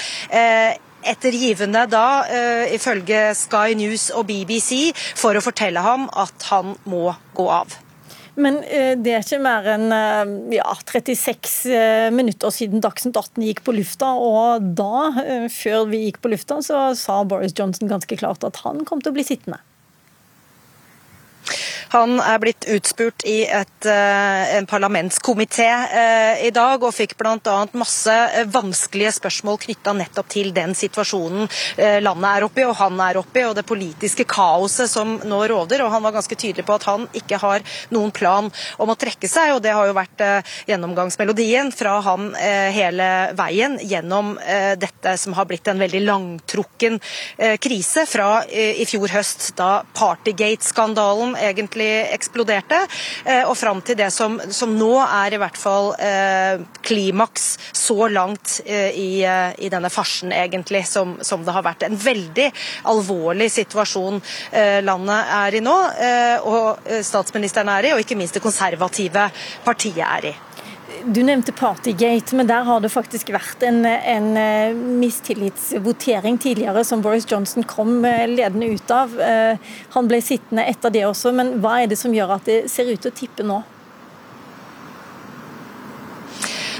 ettergivende da, ifølge Sky News og BBC, for å fortelle ham at han må gå av. Men eh, det er ikke mer enn eh, ja, 36 eh, minutter siden Dagsnytt 18 gikk på lufta, og da, før vi gikk på lufta, så sa Boris Johnson ganske klart at han kom til å bli sittende. Han er blitt utspurt i et, eh, en parlamentskomité eh, i dag, og fikk bl.a. masse eh, vanskelige spørsmål knytta nettopp til den situasjonen landet er oppe i, og han er oppe i, og det politiske kaoset som nå råder. og Han var ganske tydelig på at han ikke har noen plan om å trekke seg, og det har jo vært gjennomgangsmelodien fra han hele veien gjennom dette som har blitt en veldig langtrukken krise fra i fjor høst, da Partygate-skandalen egentlig virkelig eksploderte, eh, og fram til det som, som, nå er i hvert fall eh, klimaks så langt eh, i, i, denne farsen, egentlig, som, som, det har vært. En veldig alvorlig situasjon landet er i nå, og statsministeren er i, og ikke minst det konservative partiet er i. Du nevnte Partygate, men der har det faktisk vært en, en eh, mistillitsvotering tidligere som Boris Johnson kom eh, ledende ut av. Eh, han ble sittende etter det også, men hva er det som gjør at det ser ut til å tippe nå?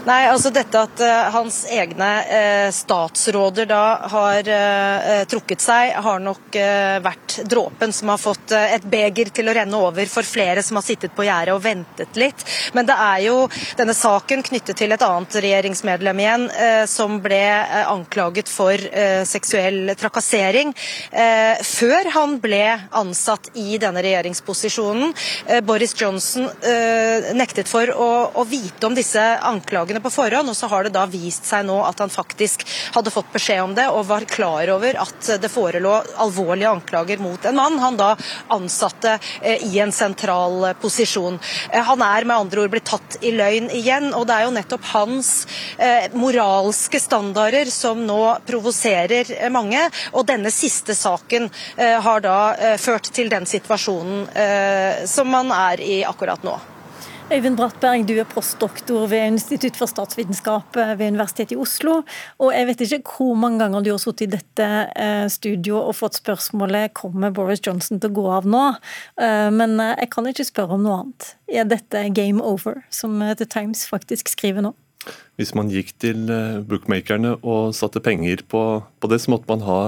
Nei, altså dette at uh, hans egne uh, statsråder da har uh, trukket seg, har nok vært dråpen som har fått et beger til å renne over for flere som har sittet på gjerdet og ventet litt. Men det er jo denne saken knyttet til et annet regjeringsmedlem igjen, som ble anklaget for seksuell trakassering før han ble ansatt i denne regjeringsposisjonen. Boris Johnson nektet for å, å vite om disse anklagene anklagene på forhånd, og så har det da vist seg nå at han faktisk hadde fått beskjed om det og var klar over at det forelå alvorlige anklager mot en mann han da ansatte eh, i en sentral eh, posisjon. Eh, han er med andre ord blitt tatt i løgn igjen, og det er jo nettopp hans moralske standarder som nå provoserer mange. Og denne siste saken har da ført til den situasjonen som man er i akkurat nå. Øyvind Brattberg, du er postdoktor ved Institutt for statsvitenskap eh, ved Universitetet i Oslo. Og jeg vet ikke hvor mange ganger du har sittet i dette eh, studioet og fått spørsmålet kommer Boris Johnson til å gå av nå. Eh, men jeg kan ikke spørre om noe annet. Er dette game over, som The Times faktisk skriver nå? Hvis man gikk til bookmakerne og satte penger på, på det, så måtte man ha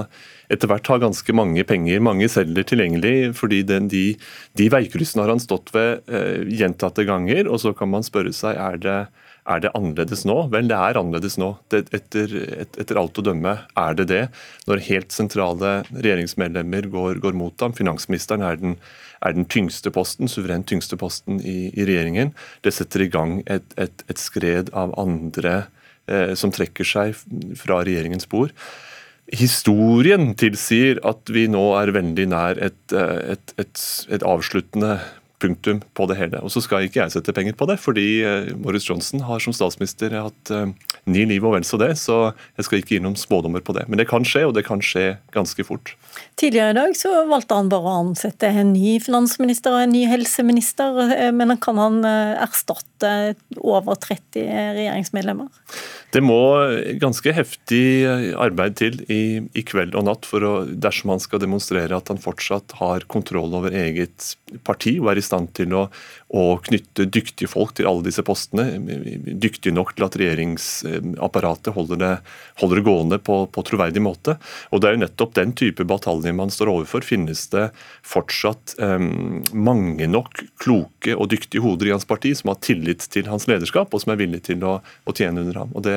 etter hvert ha ganske mange penger, mange selger tilgjengelig. fordi den, de, de veikryssene har han stått ved eh, gjentatte ganger. Og så kan man spørre seg er det, er det annerledes nå? Vel, det er annerledes nå. Det, etter, et, etter, alt å dømme er det det. Når helt sentrale regjeringsmedlemmer går, går mot ham. Finansministeren er den, er den tyngste posten, suverent tyngste posten i, i regjeringen. Det setter i gang et, et, et skred av andre eh, som trekker seg fra regjeringens bord. Historien tilsier at vi nå er veldig nær et, eh, et, avsluttende punktum på det hele. Og så skal ikke jeg sette penger på det, fordi eh, Boris Johnson har som statsminister hatt eh, ni liv og vel så det, så jeg skal ikke gi noen spådommer på det. Men det kan skje, og det kan skje ganske fort. Tidligere i dag så valgte han bare å ansette en ny finansminister og en ny helseminister, men kan han erstatte over 30 regjeringsmedlemmer? Det må ganske heftig arbeid til i, i, kveld og natt for å, dersom han skal demonstrere at han fortsatt har kontroll over eget parti og er i stand til å, å knytte dyktige folk til alle disse postene. Dyktige nok til at regjeringsapparatet holder det, holder det gående på, på, troverdig måte. Og Det er jo nettopp den type batalje man står overfor. Finnes det fortsatt um, mange nok kloke og dyktige hoder i hans parti som har tillit til hans lederskap og som er villige til å, å tjene under ham? Og det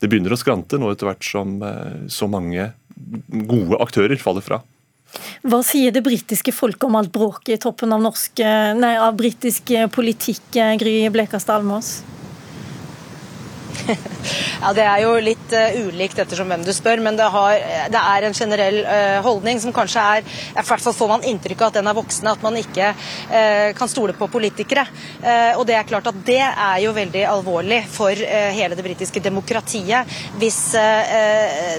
det begynner å skrante nå etter hvert som eh, så mange gode aktører faller fra. Hva sier det britiske folket om alt bråket i toppen av, norsk, nei, av britisk politikk, Gry Blekastad Almås? <laughs> Ja, Det er jo litt uh, ulikt ettersom hvem du spør, men det, har, det er en generell uh, holdning som kanskje er I hvert fall får man inntrykk av at den er voksende, at man ikke uh, kan stole på politikere. og Det er klart at det er jo veldig alvorlig for hele det britiske demokratiet hvis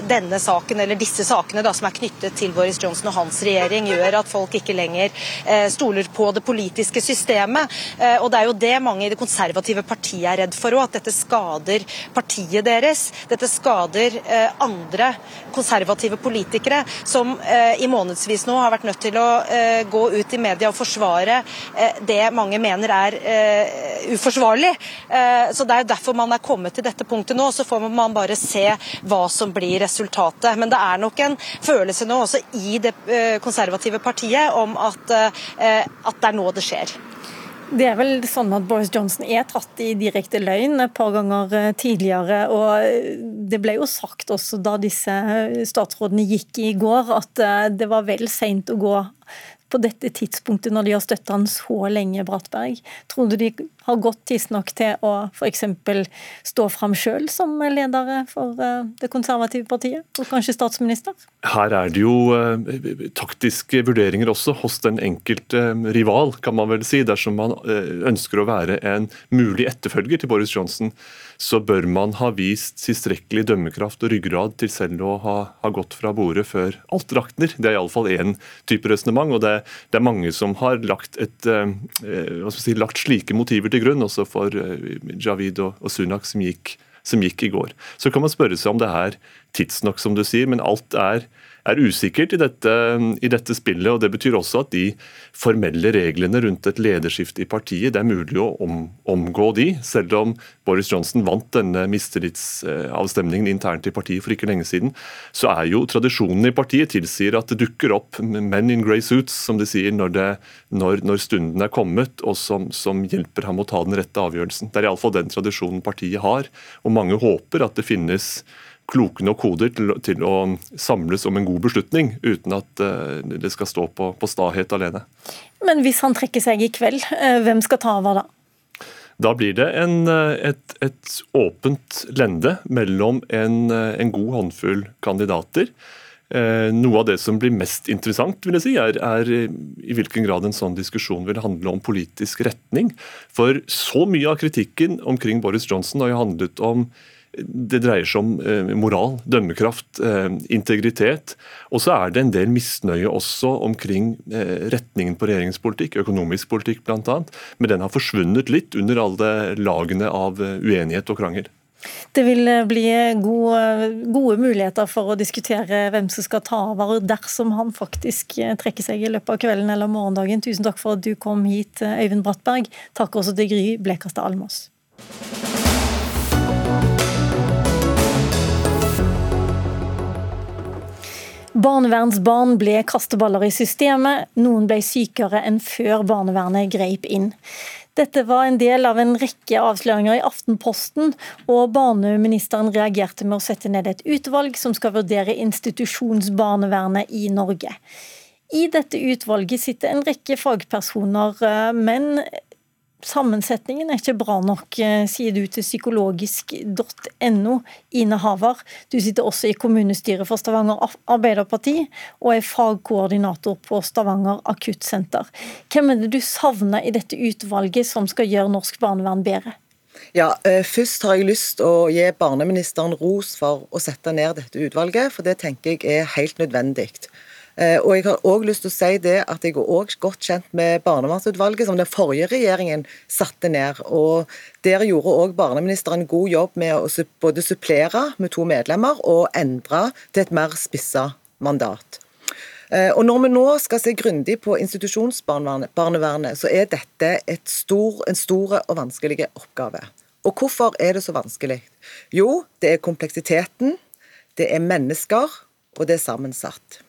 denne saken, eller disse sakene da, som er knyttet til Boris Johnson og hans regjering, gjør at folk ikke lenger stoler på det politiske systemet. og Det er jo det mange i det konservative partiet er redd for òg, at dette skader partiet deres. Dette skader eh, andre konservative politikere som eh, i månedsvis nå har vært nødt til å eh, gå ut i media og forsvare det mange mener er uforsvarlig. Så Det er jo derfor man er kommet til dette punktet nå. Så får man bare se hva som blir resultatet. Men det er nok en følelse nå også i det konservative partiet om at, at det er nå det skjer. Det er vel sånn at Boris Johnson er tatt i direkte løgn et par ganger eh, tidligere. og eh, Det ble jo sagt også da disse statsrådene gikk i går, at eh, det var vel seint å gå på dette tidspunktet når de har støtta han så lenge, Brattberg? Tror du de har gått tidsnok til å f.eks. stå fram sjøl som ledere for eh, det konservative partiet, og kanskje statsminister? Her er det jo eh, taktiske vurderinger også hos den enkelte um, rival, kan man vel si. Dersom man uh, ønsker å være en mulig etterfølger til Boris Johnson så bør man ha vist tilstrekkelig dømmekraft og ryggrad til selv å ha, ha gått fra bordet før alt rakner. Det er iallfall én type resonnement, og det, det, er mange som har lagt, et, eh, si, lagt, slike motiver til grunn, også for eh, Javid og Sunak, som gikk, som gikk i går. Så kan man spørre seg om det er tidsnok, som du sier, men alt er er usikkert i dette, i dette, spillet. og Det betyr også at de formelle reglene rundt et lederskifte i partiet, det er mulig å om, omgå de. Selv om Boris Johnson vant denne mistillitsavstemningen internt i partiet for ikke lenge siden, så er jo tradisjonen i partiet tilsier at det dukker opp men in grey suits, som de sier, når, det, når, når stunden er kommet, og som, som hjelper ham å ta den rette avgjørelsen. Det er iallfall den tradisjonen partiet har, og mange håper at det finnes kloke nok hoder til, til, å samles om en god beslutning, uten at uh, det skal stå på, på stahet alene. Men hvis han trekker seg i kveld, uh, hvem skal ta over da? Da blir det en, eh, et, et, åpent lende mellom en, en god håndfull kandidater. Noe av det som blir mest interessant, vil jeg si, er, er, i hvilken grad en sånn diskusjon vil handle om politisk retning. For så mye av kritikken omkring Boris Johnson har jo handlet om det dreier seg om eh, moral, dømmekraft, eh, integritet. Og så er det en del misnøye også omkring eh, retningen på regjeringens politikk, økonomisk politikk bl.a. Men den har forsvunnet litt under alle lagene av uenighet og krangel. Det vil bli gode, gode, muligheter for å diskutere hvem som skal ta over dersom han faktisk trekker seg i løpet av kvelden eller morgendagen. Tusen takk for at du kom hit, Øyvind Brattberg. Takk også til Gry Blekastad Almås. Barnevernsbarn ble kasteballer i systemet, noen ble sykere enn før barnevernet greip inn. Dette var en del av en rekke avsløringer i Aftenposten, og barneministeren reagerte med å sette ned et utvalg som skal vurdere institusjonsbarnevernet i Norge. I dette utvalget sitter en rekke fagpersoner, eh, men Sammensetningen er ikke bra nok, eh, sier du til psykologisk.no. Ine Havar, du sitter også i kommunestyret for Stavanger Arbeiderparti og er fagkoordinator på Stavanger akuttsenter. Hvem er det du savner i dette utvalget som skal gjøre norsk barnevern bedre? Ja, eh, Først har jeg lyst å gi barneministeren ros for å sette ned dette utvalget, for det tenker jeg er helt nødvendig. Eh, og jeg har også lyst til å si det at jeg er også godt kjent med barnevernsutvalget som den forrige regjeringen satte ned. og Der gjorde også barneministeren en god jobb med å både supplere med to medlemmer og endre til et mer spissa mandat. Eh, og Når vi nå skal se grundig på institusjonsbarnevernet, så er dette stor, en stor og vanskelig oppgave. Og hvorfor er det så vanskelig? Jo, det er kompleksiteten, det er mennesker, og det er sammensatt.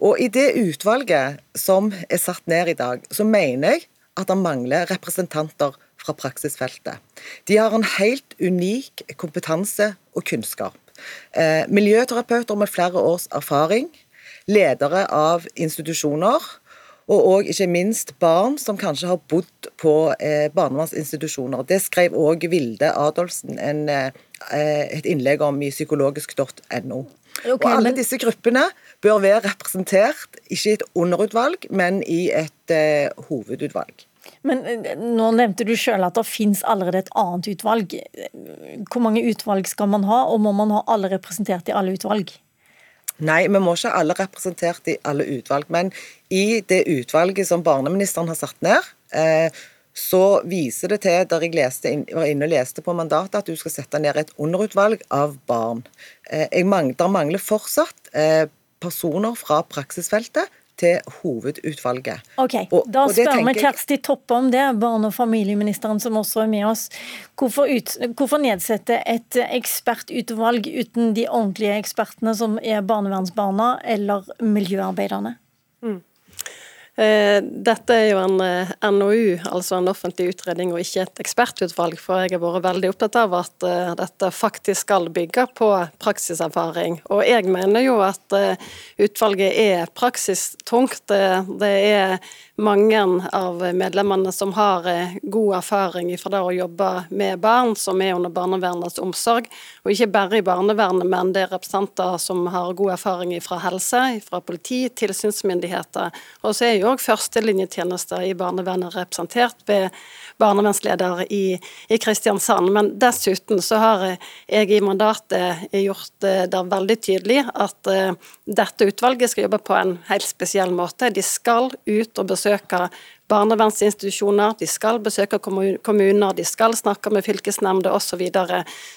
Og I det utvalget som er satt ned i dag, så mener jeg at det mangler representanter fra praksisfeltet. De har en helt unik kompetanse og kunnskap. Eh, miljøterapeuter med flere års erfaring, ledere av institusjoner, og òg ikke minst barn som kanskje har bodd på eh, barnevernsinstitusjoner. Det skrev òg Vilde Adolfsen en, eh, et innlegg om i psykologisk.no. Okay, og alle disse gruppene bør være representert, ikke i et underutvalg, men i et eh, hovedutvalg. Men eh, Nå nevnte du selv at det finnes allerede et annet utvalg. Hvor mange utvalg skal man ha, og må man ha alle representert i alle utvalg? Nei, vi må ikke alle representert i alle utvalg. Men i det utvalget som barneministeren har satt ned, eh, så viser det til, der jeg leste, var inne og leste på mandatet, at du skal sette ned et underutvalg av barn. Eh, jeg mangler, der mangler fortsatt eh, personer fra praksisfeltet til hovedutvalget. Ok, og, Da spør vi Kjersti Toppe om det, barne- og familieministeren som også er med oss. Hvorfor, ut, hvorfor nedsette et ekspertutvalg uten de ordentlige ekspertene som er barnevernsbarna eller miljøarbeiderne? Mm. Eh, dette er jo en eh, NOU, altså en offentlig utredning, og ikke et ekspertutvalg. For jeg har vært veldig opptatt av at eh, dette faktisk skal bygge på praksiserfaring. Og jeg mener jo at utvalget er praksistungt. Det er mange av medlemmene som har god erfaring fra det å jobbe med barn som er under barnevernets omsorg. Og ikke bare i barnevernet, men det er representanter som har god erfaring fra helse, fra politi, tilsynsmyndigheter. Og så er jo òg førstelinjetjenester i barnevernet representert ved barnevernsleder i, i, Kristiansand. Men dessuten så har jeg i mandatet gjort det veldig tydelig at dette utvalget skal jobbe på en helt spesiell måte. De skal ut og besøke barnevernsinstitusjoner, de skal besøke kommuner, de skal snakke med fylkesnemnder osv.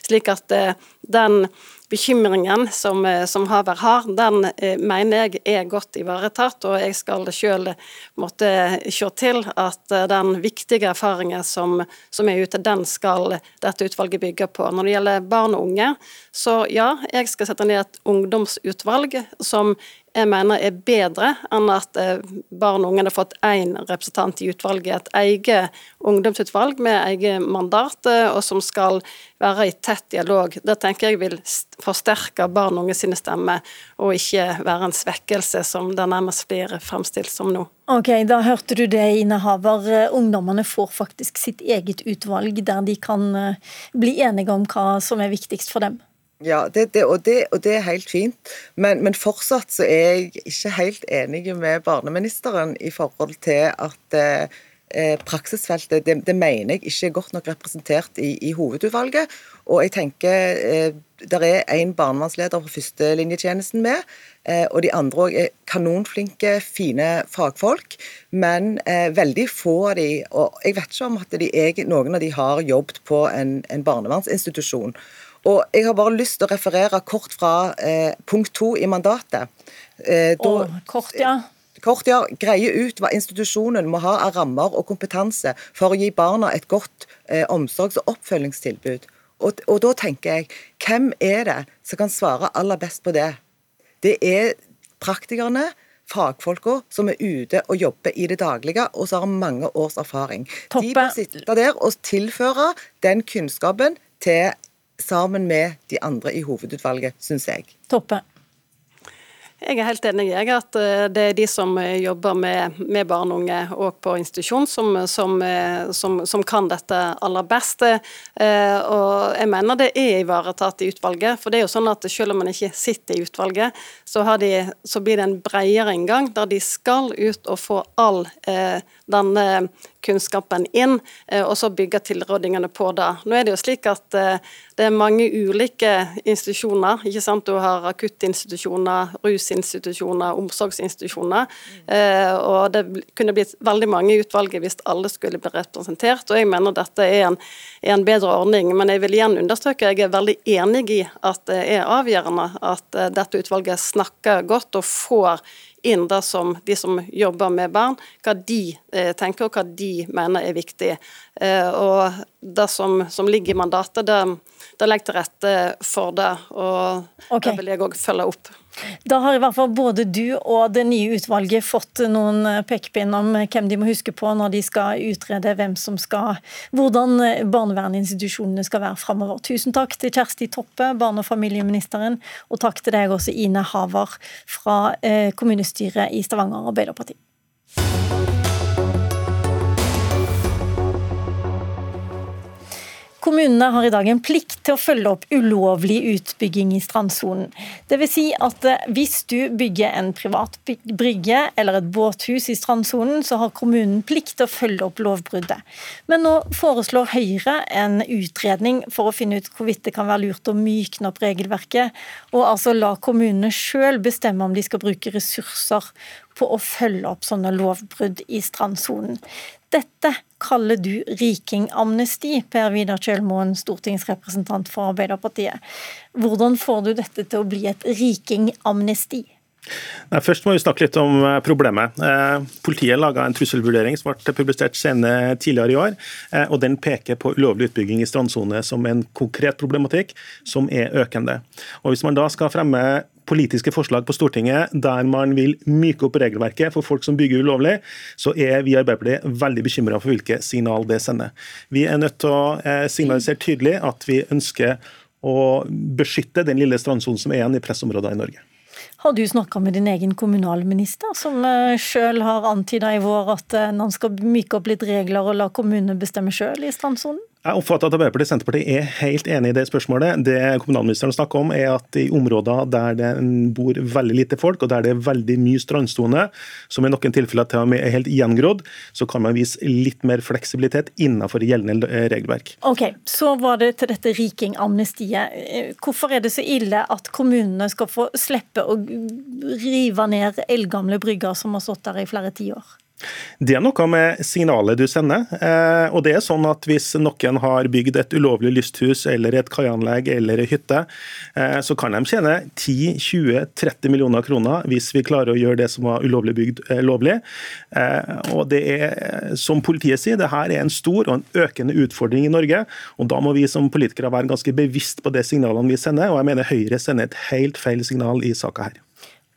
Slik at uh, den bekymringen som, eh, som Haver har, den eh, mener jeg er godt ivaretatt. Og jeg skal sjøl måtte se til at eh, den viktige erfaringen som, som, er ute, den skal dette utvalget bygge på. Når det gjelder barn og unge, så ja, jeg skal sette ned et ungdomsutvalg som jeg mener er bedre enn at eh, barn og unge har fått én representant i utvalget. Et eget ungdomsutvalg med eget mandat, eh, og som skal være i tett dialog. Det tenker jeg vil forsterke barn og unge sine stemmer, og ikke være en svekkelse, som det nærmest blir fremstilt som nå. Ok, Da hørte du det, innehaver. Ungdommene får faktisk sitt eget utvalg, der de kan eh, bli enige om hva som er viktigst for dem. Ja, det, det, og, det, og, det, er helt fint, men, men, fortsatt så er jeg ikke helt enig med barneministeren i forhold til at eh, eh, praksisfeltet det, mener jeg ikke er godt nok representert i, i hovedutvalget. Og jeg tenker eh, der er en barnevernsleder fra førstelinjetjenesten med, eh, og de andre òg er kanonflinke, fine fagfolk. Men eh, veldig få av de, og jeg vet ikke om at de, noen av de har jobbet på en, en barnevernsinstitusjon. Og Jeg har bare lyst til å referere kort fra eh, punkt to i mandatet. Eh, da, oh, kort, ja. Kort, ja. Greie ut hva institusjonen må ha av rammer og kompetanse for å gi barna et godt eh, omsorgs- og oppfølgingstilbud. Og, og, da tenker jeg, hvem er det som kan svare aller best på det? Det er praktikerne, fagfolka som er ute og jobber i det daglige, og som har mange års erfaring. Toppe. De bør sitte der og tilføre den kunnskapen til sammen med de andre i hovedutvalget, syns jeg. Toppe. Jeg er helt enig i at eh, det er de som eh, jobber med, med barn og unge og på institusjon, som, som, eh, som, som, kan dette aller best. Og jeg mener det er ivaretatt i utvalget. For det er jo sånn at selv om man ikke sitter i utvalget, så, de, så blir det en bredere inngang der de skal ut og få all eh, denne kunnskapen inn, og så bygge tilrådingene på det. Nå er det jo slik at det er mange ulike institusjoner. ikke sant? Du har akuttinstitusjoner, rusinstitusjoner, omsorgsinstitusjoner. Eh, og det kunne blitt veldig mange i utvalget hvis alle skulle bli representert. og Jeg mener dette er en, er en bedre ordning. Men jeg vil igjen understreke jeg er veldig enig i at det er avgjørende at eh, dette utvalget snakker godt og får inn det som de som jobber med barn, hva de eh, tenker og hva de mener er viktig. Eh, og det som, som, ligger i mandatet, det, det legger til rette for det. Og okay. det vil jeg òg følge opp. Da har i hvert fall både du og det nye utvalget fått noen eh, pekepinn om hvem de må huske på når de skal utrede hvem som skal, hvordan eh, barnevernsinstitusjonene skal være framover. Tusen takk til Kjersti Toppe, barne- og familieministeren, og takk til deg også, Ine Haver fra eh, kommunestyret i Stavanger Arbeiderparti. Kommunene har i dag en plikt til å følge opp ulovlig utbygging i strandsonen. Dvs. Si at eh, hvis du bygger en privat brygge eller et båthus i strandsonen, så har kommunen plikt til å følge opp lovbruddet. Men nå foreslår Høyre en utredning for å finne ut hvorvidt det kan være lurt å mykne opp regelverket, og altså la kommunene sjøl bestemme om de skal bruke ressurser på å følge opp sånne lovbrudd i strandsonen. Dette kaller du rikingamnesti, Per Vidar Kjølmoen, stortingsrepresentant for Arbeiderpartiet. Hvordan får du dette til å bli et rikingamnesti? Nei, først må vi snakke litt om eh, problemet. Eh, politiet laga en trusselvurdering som ble publisert senere tidligere i år. Eh, og Den peker på ulovlig utbygging i strandsone som en konkret problematikk som er økende. Og Hvis man da skal fremme politiske forslag på Stortinget der man vil myke opp regelverket for folk som bygger ulovlig, så er vi i Arbeiderpartiet veldig bekymra for hvilke signal det sender. Vi er nødt til å signalisere tydelig at vi ønsker å beskytte den lille strandsonen som er igjen i pressområder i Norge. Har du snakka med din egen kommunalminister, som eh, sjøl har antyda i vår at man skal myke opp litt regler og la kommunene bestemme sjøl i strandsonen? Jeg oppfatter at Arbeiderpartiet og Senterpartiet er helt enig i det spørsmålet. Det kommunalministeren snakker om, er at i områder der det bor veldig lite folk, og der det er veldig mye strandsone, som i noen tilfeller til og med er helt gjengrodd, så kan man vise litt mer fleksibilitet innenfor gjeldende regelverk. Ok, Så var det til dette rikingamnestiet. Hvorfor er det så ille at kommunene skal få slippe å rive ned eldgamle brygger som har stått der i flere tiår? Det er noe med signalet du sender. Eh, og det er sånn at Hvis noen har bygd et ulovlig lysthus eller et kaianlegg eller en hytte, eh, så kan de tjene 10-20-30 millioner kroner hvis vi klarer å gjøre det som var ulovlig bygd, eh, lovlig. Og det er, som politiet sier, det her er en stor og en økende utfordring i Norge. og Da må vi som politikere være ganske bevisst på de signalene vi sender. og jeg mener Høyre sender et helt feil signal i saka her.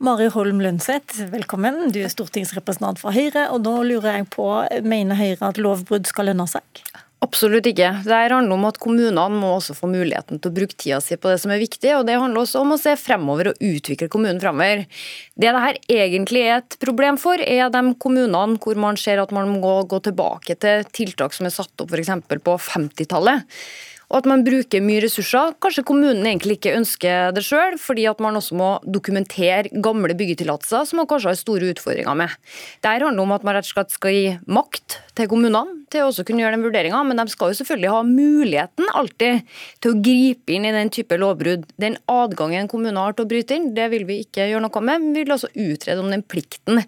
Mari Holm Lønseth, velkommen. Du er stortingsrepresentant fra Høyre. og Nå lurer jeg på, Mener Høyre at lovbrudd skal lønne seg? Absolutt ikke. Det handler om at Kommunene må også få muligheten til å bruke tida si på det som er viktig. og Det handler også om å se fremover og utvikle kommunen fremover. Det dette egentlig er et problem for, er de kommunene hvor man ser at man må gå tilbake til tiltak som er satt opp f.eks. på 50-tallet. Og at man bruker mye ressurser. Kanskje kommunen egentlig ikke ønsker det sjøl, fordi at man også må dokumentere gamle byggetillatelser, som man kanskje har store utfordringer med. Dette handler om at man rett og slett skal gi makt til kommunene til å også kunne gjøre den vurderinga, men de skal jo selvfølgelig ha muligheten alltid til å gripe inn i den type lovbrudd. Den adgangen kommunen har til å bryte inn, det vil vi ikke gjøre noe med. Vi vil også utrede om den plikten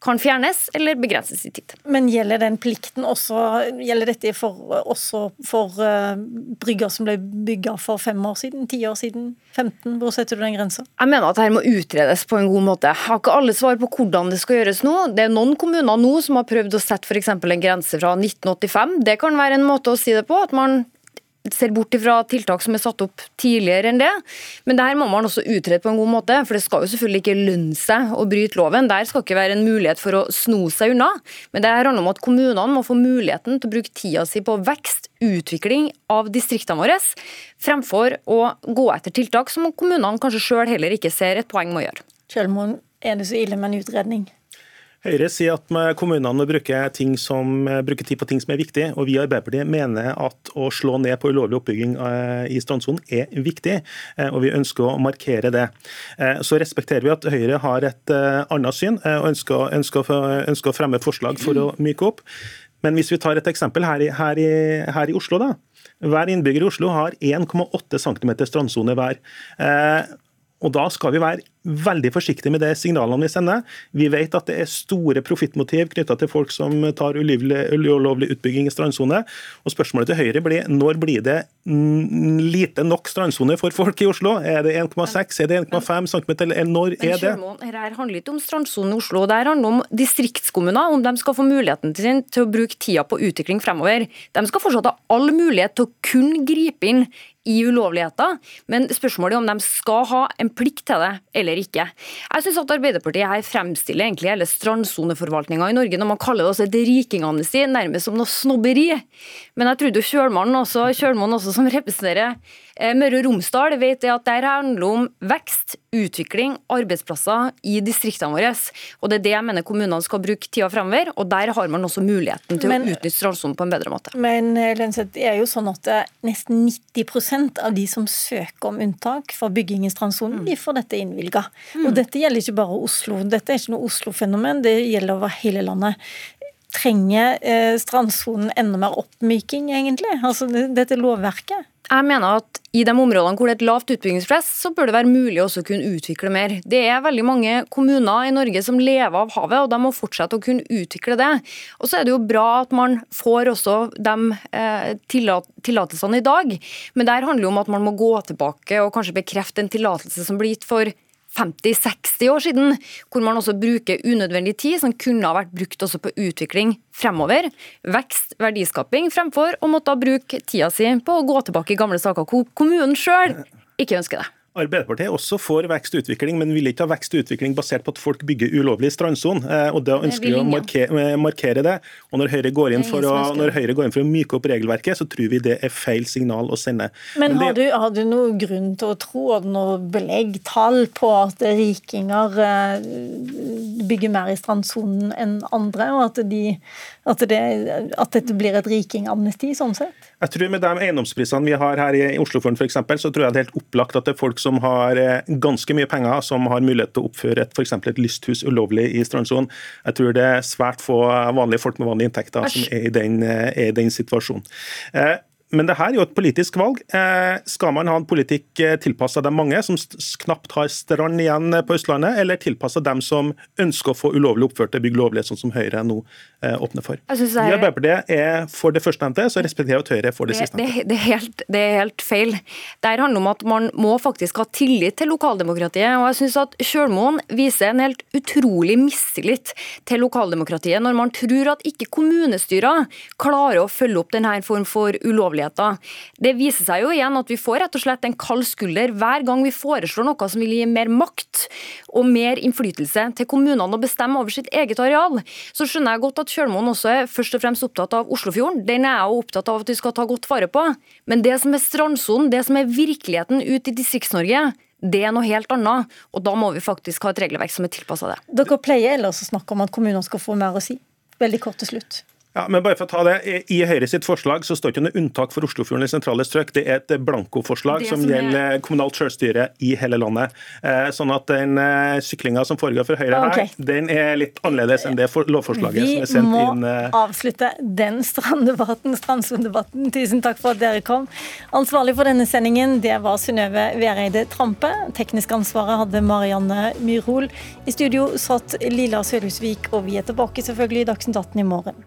kan fjernes eller begrenses i tid. Men gjelder den plikten også, gjelder dette for, også for uh, brygger som ble bygga for fem år siden, ti år siden, 15? Hvor setter du den grensa? Jeg mener at dette må utredes på en god måte. Jeg har ikke alle svar på hvordan det skal gjøres nå. Det er noen kommuner nå som har prøvd å sette f.eks. en grense fra 1985. Det kan være en måte å si det på. at man ser bort fra tiltak som er satt opp tidligere enn det. Men det her må man også utrede på en god måte, for det skal jo selvfølgelig ikke lønne seg å bryte loven. Der skal ikke være en mulighet for å sno seg unna. Men det her handler om at kommunene må få muligheten til å bruke tida si på vekst, utvikling av distriktene våre, fremfor å gå etter tiltak som kommunene kanskje sjøl heller ikke ser et poeng med å gjøre. Kjølmoen, er det så ille med en utredning? Høyre sier at kommunene må bruke, som, bruke, tid på ting som er viktig, og vi i Arbeiderpartiet mener at å slå ned på ulovlig oppbygging eh, i strandsonen er viktig, eh, og vi ønsker å markere det. Eh, så respekterer vi at Høyre har et annet syn og ønsker, ønsker, ønsker å fremme forslag for å myke opp. Men hvis vi tar et eksempel her i, her i, her i Oslo, da. Hver innbygger i Oslo har 1,8 cm strandsone hver. Og Da skal vi være veldig forsiktige med de signalene vi sender. Vi vet at det er store profittmotiv knytta til folk som tar ulovlig utbygging i strandsone. Og Spørsmålet til Høyre blir når blir det lite nok strandsone for folk i Oslo? Er det 1,6, er det 1,5 cm, eller når er det? Dette handler ikke om strandsonen i Oslo, det handler om distriktskommuner. Om de skal få muligheten til, til å bruke tida på utvikling fremover. De skal fortsatt ha all mulighet til å kun gripe inn i ulovligheter, men spørsmålet er om de skal ha en plikt til det eller ikke. Jeg syns at Arbeiderpartiet her fremstiller egentlig hele strandsoneforvaltninga i Norge når man kaller det også et rikingamnesti, nærmest som noe snobberi. Men jeg trodde Kjølmannen også, Kjølmann også som <laughs> representerer Eh, Møre og Romsdal vet at det handler om vekst, utvikling, arbeidsplasser i distriktene våre. Og Det er det jeg mener kommunene skal bruke tida fremover, og der har man også muligheten til men, å utnytte strandsonen på en bedre måte. Men eh, det er jo sånn at nesten 90% av de som søker om unntak for bygging i strandsonen, mm. de får dette innvilga. Mm. Og dette gjelder ikke bare Oslo. Dette er ikke noe Oslo-fenomen, det gjelder over hele landet trenger eh, strandsonen enda mer oppmyking, egentlig? Altså dette lovverket? Jeg mener at i de områdene hvor det er et lavt utbyggingspress, så bør det være mulig å kunne utvikle mer. Det er veldig mange kommuner i Norge som lever av havet, og de må fortsette å kunne utvikle det. Og så er det jo bra at man får også de eh, tillatelsene i dag, men der handler det om at man må gå tilbake og kanskje bekrefte en tillatelse som blir gitt for 50-60 år siden, hvor man også bruker unødvendig tid som kunne ha vært brukt også på utvikling fremover. Vekst, verdiskaping, fremfor å måtte bruke tida si på å gå tilbake i gamle saker hvor kommunen sjøl ikke ønsker det. Arbeiderpartiet er også for vekst og utvikling, men vil ikke ha vekst og utvikling basert på at folk bygger ulovlig strandsone. Eh, og Da ønsker vi å markere, eh, markere, det. Og når Høyre, går inn for å, når Høyre går inn for å myke opp regelverket, så tror vi det er feil signal å sende. Men, men har, du, har du noen grunn til å tro, og noe belegg, tall på at rikinger eh, bygger mer i strandsonen enn andre, og at, de, at, det, at dette blir et rikingamnesti sånn sett? Jeg tror Med de eiendomsprisene vi har her i Oslofjorden f.eks., så tror jeg det er helt opplagt at det er folk som har eh, ganske mye penger, som har mulighet til å oppføre et, for et lysthus ulovlig i strandsonen. Jeg tror det er svært få vanlige folk med vanlige inntekter som er i den, eh, er i den situasjonen. Eh, men det her er jo et politisk valg. Eh, skal man ha en politikk eh, tilpassa de mange som knapt har strand igjen på Østlandet, eller tilpassa dem som ønsker å få ulovlig oppførte bygg lovlig, sånn som Høyre nå eh, åpner for? Er... Vi i Arbeiderpartiet er for det førstnevnte, så respekterer jeg at Høyre er for det, det sistnevnte. Det, det, er helt, det er helt feil. Det handler om at man må faktisk ha tillit til lokaldemokratiet. og jeg synes at Kjølmoen viser en helt utrolig mistillit til lokaldemokratiet når man tror at ikke kommunestyrer klarer å følge opp denne form for ulovlig ulovligheter. Det viser seg jo igjen at vi får rett og slett en kald skulder hver gang vi foreslår noe som vil gi mer makt og mer innflytelse til kommunene å bestemme over sitt eget areal. Så skjønner jeg godt at Kjølmoen også er først og fremst opptatt av Oslofjorden. Den er jeg opptatt av at vi skal ta godt vare på. Men det som er strandsonen, det som er virkeligheten ute i Distrikts-Norge, det er noe helt annet, og da må vi faktisk ha et regelverk som er tilpassa det. Dere pleier ellers å snakke om at kommuner skal få mer å si. Veldig kort til slutt. Ja, men bare for å ta det, I Høyre sitt forslag så står ikke noe unntak for Oslofjorden i sentrale strøk. Det er et blankoforslag som, som er... gjelder kommunalt selvstyre i hele landet. Eh, sånn at den eh, syklinga som foregår for Høyre okay. her, den er litt annerledes enn det lovforslaget Vi som er sendt inn. Vi må avslutte den stranddebatten, strandsonedebatten. Tusen takk for at dere kom. Ansvarlig for denne sendingen det var Synnøve Vereide Trampe. Teknisk ansvaret hadde Marianne Myrhol. I studio satt Lilla Sølhusvik, og vi er tilbake selvfølgelig i Dagsnytt 18 i morgen.